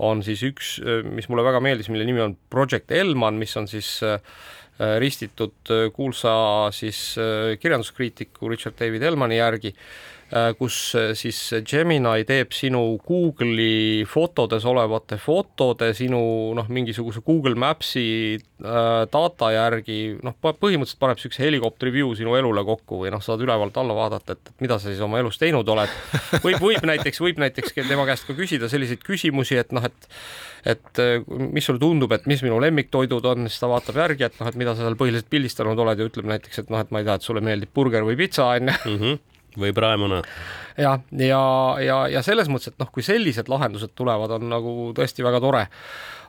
on siis üks, äh, mis mulle väga meeldis, mille nimi on Project Elman, mis on siis äh, ristitud kuulsa siis kirjanduskriitiku Richard David Hellmani järgi kus äh, siis Gemini teeb sinu Google'i fotodes olevate fotode sinu noh, mingisuguse Google Maps'i äh, data järgi noh, põhimõtteliselt paneb niisuguse helikopteri view sinu elule kokku või noh, saad ülevalt alla vaadata, et, mida sa siis oma elus teinud oled. [laughs] võib, võib näiteks, võib näiteks tema käest ka küsida selliseid küsimusi, et noh, et et äh, mis sulle tundub, et mis minu lemmiktoidud on, siis ta vaatab järgi, et noh, et mida sa seal põhiliselt pildistanud oled ja ütleb näiteks, et noh, et ma ei tea, et sulle meeldib burger või pitsa onju mhm või praemune. jah, ja, ja, ja, ja selles mõttes, et noh, kui sellised lahendused tulevad, on nagu tõesti väga tore.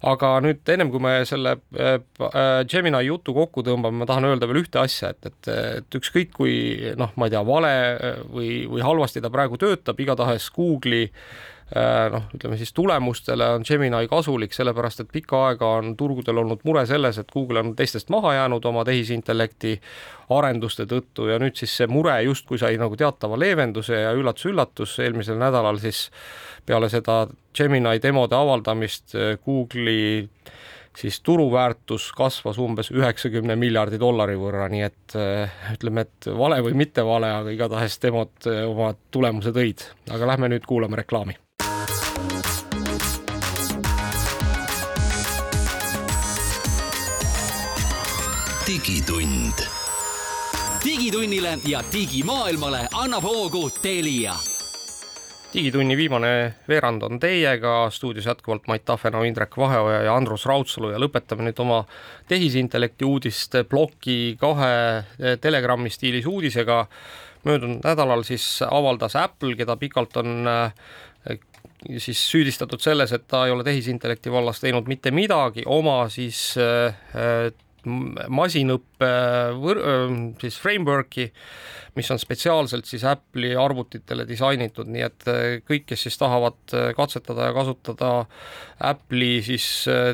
aga nüüd ennem kui me selle äh, Gemini jutu kokku tõmbame, ma tahan öelda veel ühte asja, et, et, et ükskõik kui noh, ma ei tea, vale või, või halvasti ta praegu töötab, igatahes Google'i Äh, noh, ütleme siis tulemustele on Gemini kasulik, sellepärast et pikka aega on turgudel olnud mure selles, et Google on teistest maha jäänud oma tehisintellekti arenduste tõttu ja nüüd siis see mure justkui sai nagu teatava leevenduse ja üllatus-üllatus, eelmisel nädalal siis peale seda Gemini demode avaldamist äh, Google'i siis turuväärtus kasvas umbes üheksakümne miljardi dollari võrra, nii et äh, ütleme, et vale või mitte vale, aga igatahes demod oma tulemuse tõid. aga lähme nüüd kuulame reklaami digitund. digitunnile ja digimaailmale annab hoogu Telia digitunni viimane veerand on teiega, stuudios jätkuvalt Mait Tafenau, Indrek Vaheoja ja Andrus Raudsalu ja lõpetame nüüd oma tehisintellekti uudiste ploki kahe Telegrami stiilis uudisega. möödunud nädalal siis avaldas Apple, keda pikalt on siis süüdistatud selles, et ta ei ole tehisintellekti vallas teinud mitte midagi, oma siis äh, masinõppe võr-, siis framework'i, mis on spetsiaalselt siis Apple'i arvutitele disainitud, nii et kõik, kes siis tahavad katsetada ja kasutada Apple'i siis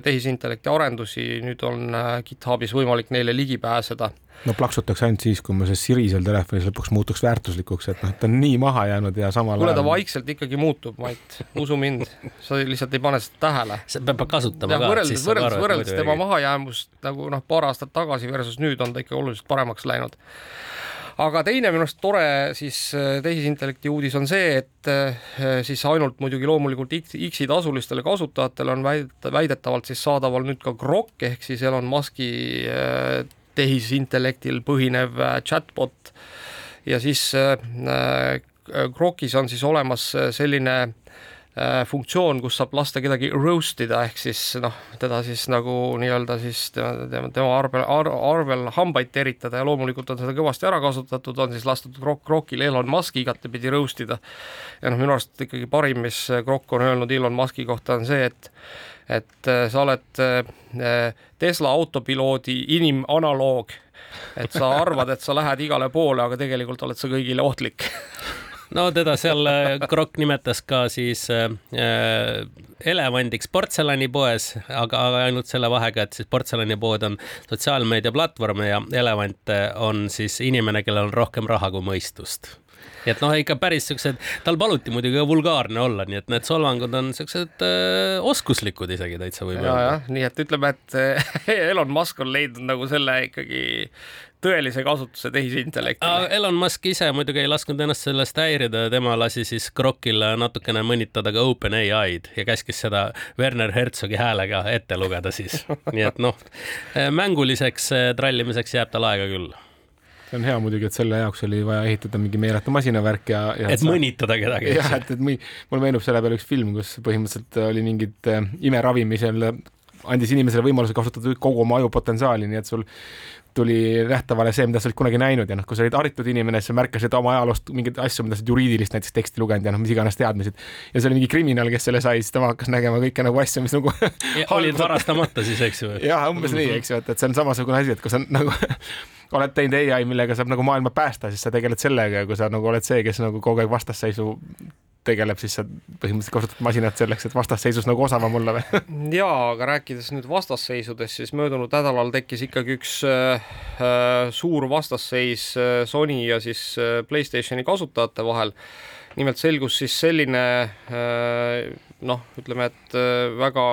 tehisintellekti arendusi, nüüd on GitHubis võimalik neile ligi pääseda no plaksutaks ainult siis, kui mul see Siri seal telefonis lõpuks muutuks väärtuslikuks, et noh, ta on nii maha jäänud ja samal kuule, ta vaikselt ikkagi muutub, Mait, usu mind, sa lihtsalt ei pane seda tähele. sa pead kasutama ka. võrreldes, võrreldes, võrreldes tema mahajäämust nagu noh, paar aastat tagasi versus nüüd on ta ikka oluliselt paremaks läinud aga teine minu arust tore siis äh, tehisintellekti uudis on see, et äh, siis ainult muidugi loomulikult X-i tasulistele kasutajatele on väidetavalt siis saadaval nüüd ka Grok ehk siis Elon Musk'i äh, tehisintellektil põhinev äh, chatbot ja siis Grokis äh, on siis olemas äh, selline funktsioon, kus saab lasta kedagi roast ida, ehk siis noh, teda siis nagu nii-öelda siis tema, tema arvel ar,, arvel hambaid teritada ja loomulikult on seda kõvasti ära kasutatud, on siis lastud Grok, Grokil Elon Musk'i igatepidi roast ida. ja noh, minu arust ikkagi parim, mis Grok on öelnud Elon Musk'i kohta, on see, et et äh, sa oled äh, Tesla autopiloodi inimanaloog, et sa arvad, et sa lähed igale poole, aga tegelikult oled sa kõigile ohtlik. [laughs] No teda seal Krokk äh, nimetas ka siis äh, elevandiks portselanipoes, aga, aga ainult selle vahega, et siis portselanipood on sotsiaalmeediaplatvorm ja elevant on siis inimene, kellel on rohkem raha kui mõistust nii [laughs] et noh, ikka päris siuksed, tal paluti muidugi ka vulgaarne olla, nii et need solvangud on siuksed äh, oskuslikud isegi täitsa võib öelda. nii et ütleme, et [laughs] Elon Musk on leidnud nagu selle ikkagi tõelise kasutuse tehisintellektile. Elon Musk ise muidugi ei lasknud ennast sellest häirida, tema lasi siis Krokile natukene mõnitada ka OpenAI-d ja käskis seda Werner Herzogi häälega ette lugeda siis. [laughs] nii et noh, mänguliseks äh, trallimiseks jääb tal aega küll see on hea muidugi, et selle jaoks oli vaja ehitada mingi meeletu masinavärk ja, ja. et sa... mõnitada kedagi. jah, et, et mulle meenub selle peale üks film, kus põhimõtteliselt oli mingid äh, imeravimi seal, andis inimesele võimaluse kasutada kogu oma aju potentsiaali, nii et sul tuli nähtavale see, mida sa olid kunagi näinud ja noh, kui sa olid haritud inimene, siis sa märkasid oma ajaloost mingeid asju, mida sa oled juriidilist näiteks teksti lugenud ja noh, mis iganes teadmised. ja see oli mingi kriminaal, kes selle sai, siis tema hakkas nägema kõike nagu asju, mis nagu [laughs] olid varastamata siis, eks ju? jah, umbes nii, eks ju, et, et see on samasugune asi, et kui sa [laughs] nagu oled teinud ai, millega saab nagu maailma päästa, siis sa tegeled sellega ja kui sa nagu oled see, kes nagu kogu aeg vastasseisu tegeleb, siis sa põhimõtteliselt kasutad masinat selleks, et vastasseisus nagu osavam olla või? [laughs] jaa, aga rääkides nüüd vastasseisudest, siis möödunud nädalal tekkis ikkagi üks äh, äh suur vastasseis äh, Sony ja siis äh, Playstationi kasutajate vahel. nimelt selgus siis selline äh, noh, ütleme, et väga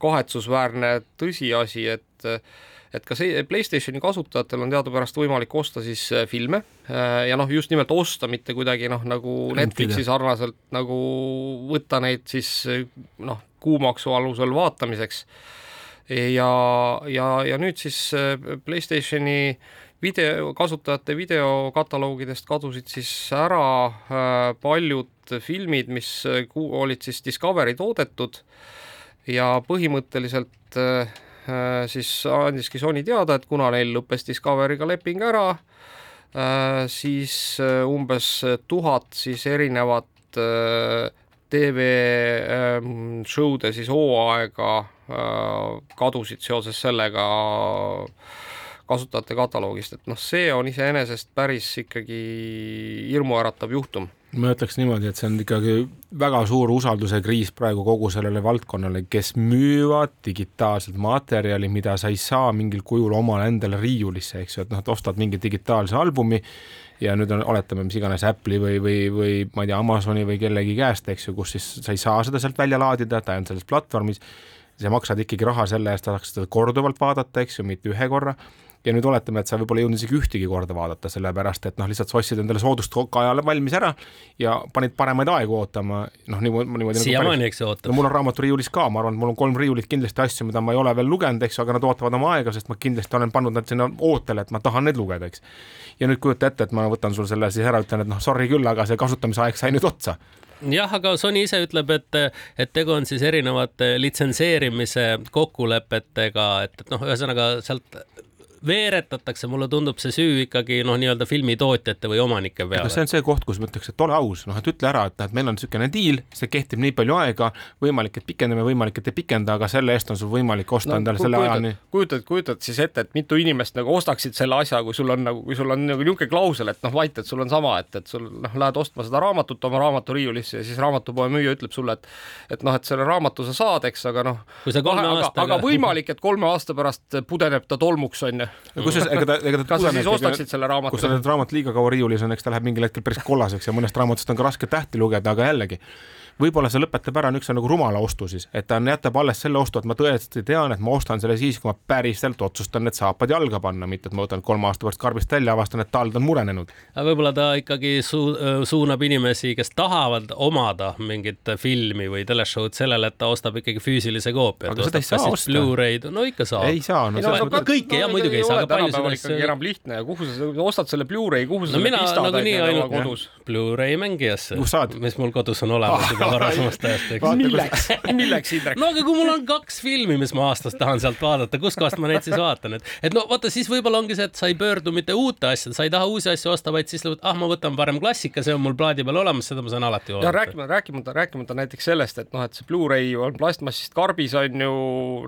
kahetsusväärne tõsiasi, et et ka see Playstationi kasutajatel on teadupärast võimalik osta siis äh, filme äh, ja noh, just nimelt osta, mitte kuidagi noh, nagu Netflixi sarnaselt nagu võtta neid siis noh, kuumaksu alusel vaatamiseks. ja, ja, ja nüüd siis Playstationi video, kasutajate videokataloogidest kadusid siis ära paljud filmid, mis olid siis Discovery toodetud ja põhimõtteliselt äh, äh, siis andiski Sony teada, et kuna neil lõppes Discovery'ga leping ära, äh, siis umbes tuhat siis erinevat TV ähm, siis hooaega kadusid seoses sellega kasutajate kataloogist, et noh, see on iseenesest päris ikkagi hirmuäratav juhtum ma ütleks niimoodi, et see on ikkagi väga suur usalduse kriis praegu kogu sellele valdkonnale, kes müüvad digitaalset materjali, mida sa ei saa mingil kujul omale endale riiulisse, eks ju, et noh, et ostad mingi digitaalse albumi ja nüüd on, oletame, mis iganes Apple'i või, või, või ma ei tea, Amazoni või kellegi käest, eks ju, kus siis sa ei saa seda sealt välja laadida, ta on selles platvormis, sa maksad ikkagi raha selle eest, tahaks seda korduvalt vaadata, eks ju, mitte ühe korra ja nüüd oletame, et sa võib-olla ei jõudnud isegi ühtegi korda vaadata, sellepärast et noh, lihtsalt sa ostsid endale soodustajale valmis ära ja panid paremaid aegu ootama, noh niimoodi, niimoodi. Nagu siiamaani, eks ju, ootab. no mul on raamaturiiulis ka, ma arvan, et mul on kolm riiulit kindlasti asju, mida ma ei ole veel lugenud, eks ju, aga nad ootavad oma aega, sest ma kindlasti olen pannud nad sinna ootele, et ma tahan neid lugeda, eks. ja nüüd kujuta ette, et ma võtan sul selle siis ära, ütlen, et noh, sorry küll, aga see kasutamisaeg sai nüüd otsa jah, aga Sony ise ütleb, et, et tegu on siis erinevate litsenseerimise kokkulepetega, et, et noh, ühesõnaga sealt veeretatakse, mulle tundub see süü ikkagi noh, nii-öelda filmitootjate või omanike peale. see on see koht, kus ma ütleks, et ole aus, noh, et ütle ära, et et meil on niisugune diil, see kehtib nii palju aega, võimalik, et pikendame, võimalik, et ei pikenda, aga selle eest on sul võimalik osta no, endale selle ajani. kujutad, kujutad siis ette, et mitu inimest nagu ostaksid selle asja, kui sul on nagu, kui sul on nagu niisugune klausel, et noh, vait, et sul on sama, et, et sul noh, lähed ostma seda raamatut oma raamaturiiulisse ja siis raamatupoe müüja ütleb sulle, et et noh, et selle raamatu sa saad, eks, aga noh, aga, aga võimalik, et kolme aasta pärast pudeneb ta tolmuks, on ju kusjuures ega ta, ega ta kas sa siis ostaksid selle raamatu? kui sa need raamat liiga kaua riiulis on, eks ta läheb mingil hetkel päris kollaseks ja mõnest raamatust on ka raske tähti lugeda, aga jällegi võib-olla see lõpetab ära niisuguse nagu rumala ostu siis, et ta jätab alles selle ostu, et ma tõesti tean, et ma ostan selle siis, kui ma päriselt otsustan need saapad jalga panna, mitte et ma võtan kolme aasta pärast karbist välja, avastan, et tald on murenenud. aga võib-olla ta ikkagi su suunab inimesi, kes tahavad omada mingit filmi või teleshow'd sellele, et ta ostab ikkagi füüsilise koopia. aga seda ei saa osta. Blu-ray'd, no ikka saab. ei saa, no, no, no, no kõike jah, muidugi ei saa, aga palju seda ikkagi enam lihtne ja kuhu sa ostad selle Blu-ray, kuhu sa no, selle pistad nagunii ainult kodus? Blu-ray mängijasse, mis mul kodus on olemas juba varasemast ajast eks. milleks, [laughs] milleks Indrek? no aga kui mul on kaks filmi, mis ma aastas tahan sealt vaadata, kuskohast ma neid siis vaatan, et, et no vaata, siis võib-olla ongi see, et sa ei pöördu mitte uute asjade, sa ei taha uusi asju osta, vaid siis ah, ma võtan parem klassika, see on mul plaadi peal olemas, seda ma saan alati vaadata. rääkimata, rääkimata, rääkimata näiteks sellest, et noh, et see Blu-ray on plastmassist karbis on ju,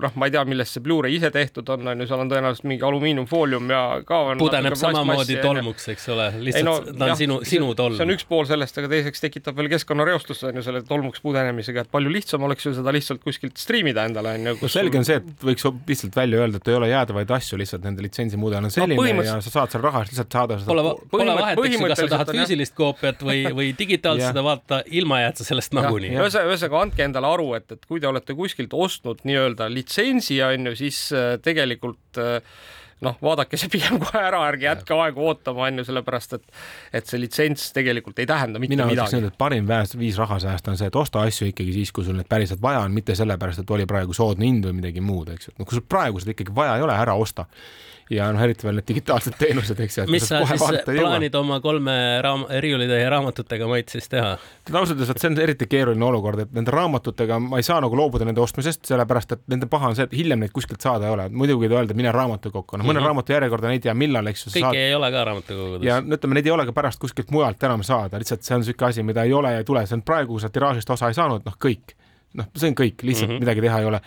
noh, ma ei tea, millest see Blu-ray ise tehtud on, on ju, seal on tõenäoliselt mingi alumiiniumfoolium ja ka on pudeneb samamoodi tolmuks, eks ole, lihtsalt no, ta on jah, sinu, sinu tolm. see on üks pool sellest, aga teiseks tekitab veel keskkonnareostust on ju selle tolmuks pudenemisega, et palju lihtsam oleks ju seda lihtsalt kuskilt striimida endale onju. no selge on see, et võiks lihtsalt välja öelda, et ei ole jäädavaid asju, lihtsalt nende litsentsimudel on selline no, põhimõtteliselt... ja sa saad selle raha eest lihtsalt saada seda. Pole, pole vahet, eks ju, kas sa tahad füüsilist koopiat või, või digitaalselt [laughs] seda vaadata, ilma jääd sa sellest nagunii. ühesõnaga, andke endale aru, et, et kui te olete kuskilt ostnud nii-öelda litsentsi onju, siis äh, tegelikult äh, noh, vaadake see pigem kohe ära, ärge jätke aegu ootama, on ju, sellepärast et et see litsents tegelikult ei tähenda mitte mina midagi. mina ütleks et parim väes, viis raha säästa on see, et osta asju ikkagi siis, kui sul neid päriselt vaja on, mitte sellepärast, et oli praegu soodne hind või midagi muud, eks ju. no kui sul praegu seda ikkagi vaja ei ole, ära osta ja noh, eriti veel need digitaalsed teenused, eks ju. mis sa siis plaanid oma kolme raam-, riiulitäie raamatutega, Mait, siis teha? ausalt öeldes, et see on eriti keeruline olukord, et nende raamatutega ma ei saa nagu loobuda nende ostmisest, sellepärast et nende paha on see, et hiljem neid kuskilt saada ei ole. muidugi võid öelda, mine raamatukokku, noh, mõne mm -hmm. raamatu järjekorda ei tea, millal, eks ju. kõiki saad... ei ole ka raamatukogudes. ja ütleme, neid ei ole ka pärast kuskilt mujalt enam saada, lihtsalt see on niisugune asi, mida ei ole ja ei tule, see on praegu, kui sa tiraažist osa ei saanud, noh, kõik noh, see on kõik, lihtsalt mm -hmm. midagi teha ei ole.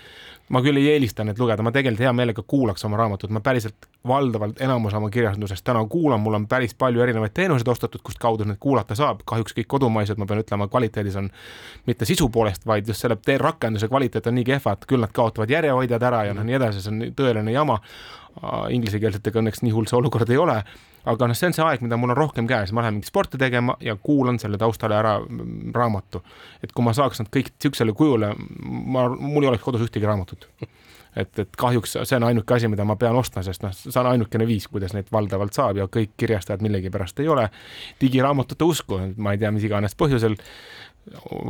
Ma küll ei eelista neid lugeda, ma tegelikult hea meelega kuulaks oma raamatut, ma päriselt valdavalt enamus oma kirjandusest täna kuulan, mul on päris palju erinevaid teenuseid ostetud, kust kaudu neid kuulata saab, kahjuks kõik kodumaised, ma pean ütlema, kvaliteedis on mitte sisu poolest, vaid just selle rakenduse kvaliteet on nii kehva, et küll nad kaotavad järjehoidjad ära ja noh, nii edasi, see on tõeline jama. Inglisekeelsetega õnneks nii hull see olukord ei ole aga noh, see on see aeg, mida mul on rohkem käes, ma lähen mingit sporti tegema ja kuulan selle taustale ära raamatu. et kui ma saaks nad kõik niisugusele kujule, ma, mul ei oleks kodus ühtegi raamatut et, et kahjuks see on ainuke asi, mida ma pean ostma, sest noh, see on ainukene viis, kuidas neid valdavalt saab ja kõik kirjastajad millegipärast ei ole digiraamatute usku, ma ei tea, mis iganes põhjusel.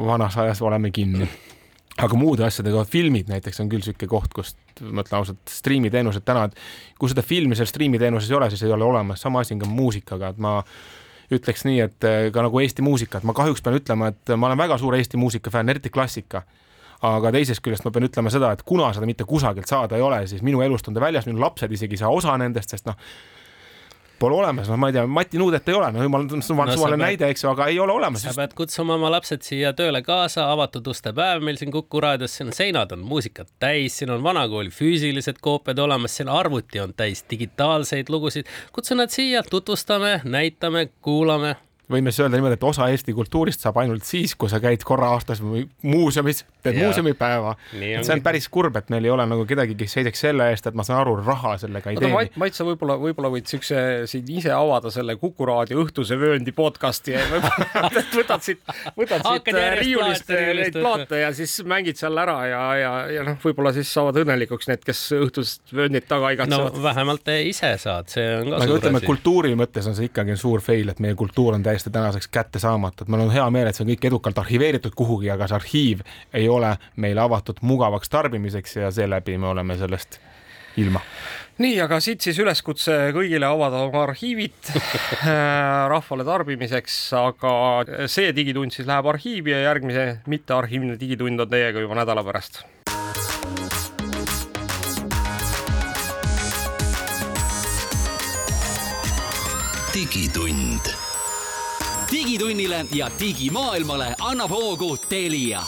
vanas ajas oleme kinni aga muude asjadega, filmid näiteks on küll niisugune koht, kust ma ütlen ausalt, striimiteenused täna, et kui seda filmi seal striimiteenuses ei ole, siis ei ole olemas, sama asi on ka muusikaga, et ma ütleks nii, et eh, ka nagu Eesti muusika, et ma kahjuks pean ütlema, et ma olen väga suur Eesti muusika fänn, eriti klassika. aga teisest küljest ma pean ütlema seda, et kuna seda mitte kusagilt saada ei ole, siis minu elust on ta väljas, minu lapsed isegi ei saa osa nendest, sest noh, pole olemas, noh, ma ei tea, Mati Nuudet ei ole, no jumal, suvaline no, pead, näide, eks ju, aga ei ole olemas. sa just... pead kutsuma oma lapsed siia tööle kaasa, avatud uste päev meil siin Kuku raadios, siin seinad on muusikat täis, siin on vanakooli füüsilised koopiad olemas, siin arvuti on täis digitaalseid lugusid. kutsu nad siia, tutvustame, näitame, kuulame võime siis öelda niimoodi, et osa Eesti kultuurist saab ainult siis, kui sa käid korra aastas muuseumis, teed muuseumipäeva. see on päris kurb, et meil ei ole nagu kedagi, kes seisaks selle eest, et ma saan aru, raha sellega ei teeni. Mait, sa võib-olla, võib-olla võid siukse siin ise avada selle Kuku raadio õhtuse vööndi podcast'i ja [laughs] võtad siit, võtad siit riiulist neid plaate ja siis mängid seal ära ja, ja, ja noh, võib-olla siis saavad õnnelikuks need, kes õhtust vööndit taga igatsevad. no vähemalt ise saad, see on ka aga suur ütleme, asi. kultuuri mõttes on see ikkagi suur fail, et meie kultuur on täiesti täiesti tänaseks kättesaamatu, et mul on hea meel, et see on kõik edukalt arhiveeritud kuhugi, aga see arhiiv ei ole meile avatud mugavaks tarbimiseks ja seeläbi me oleme sellest ilma. nii, aga siit siis üleskutse kõigile avada oma arhiivid [laughs] äh, rahvale tarbimiseks, aga see digitund siis läheb arhiivi ja järgmise mittearhiivne digitund on teiega juba nädala pärast. Digitund digitunnile ja digimaailmale annab hoogu Telia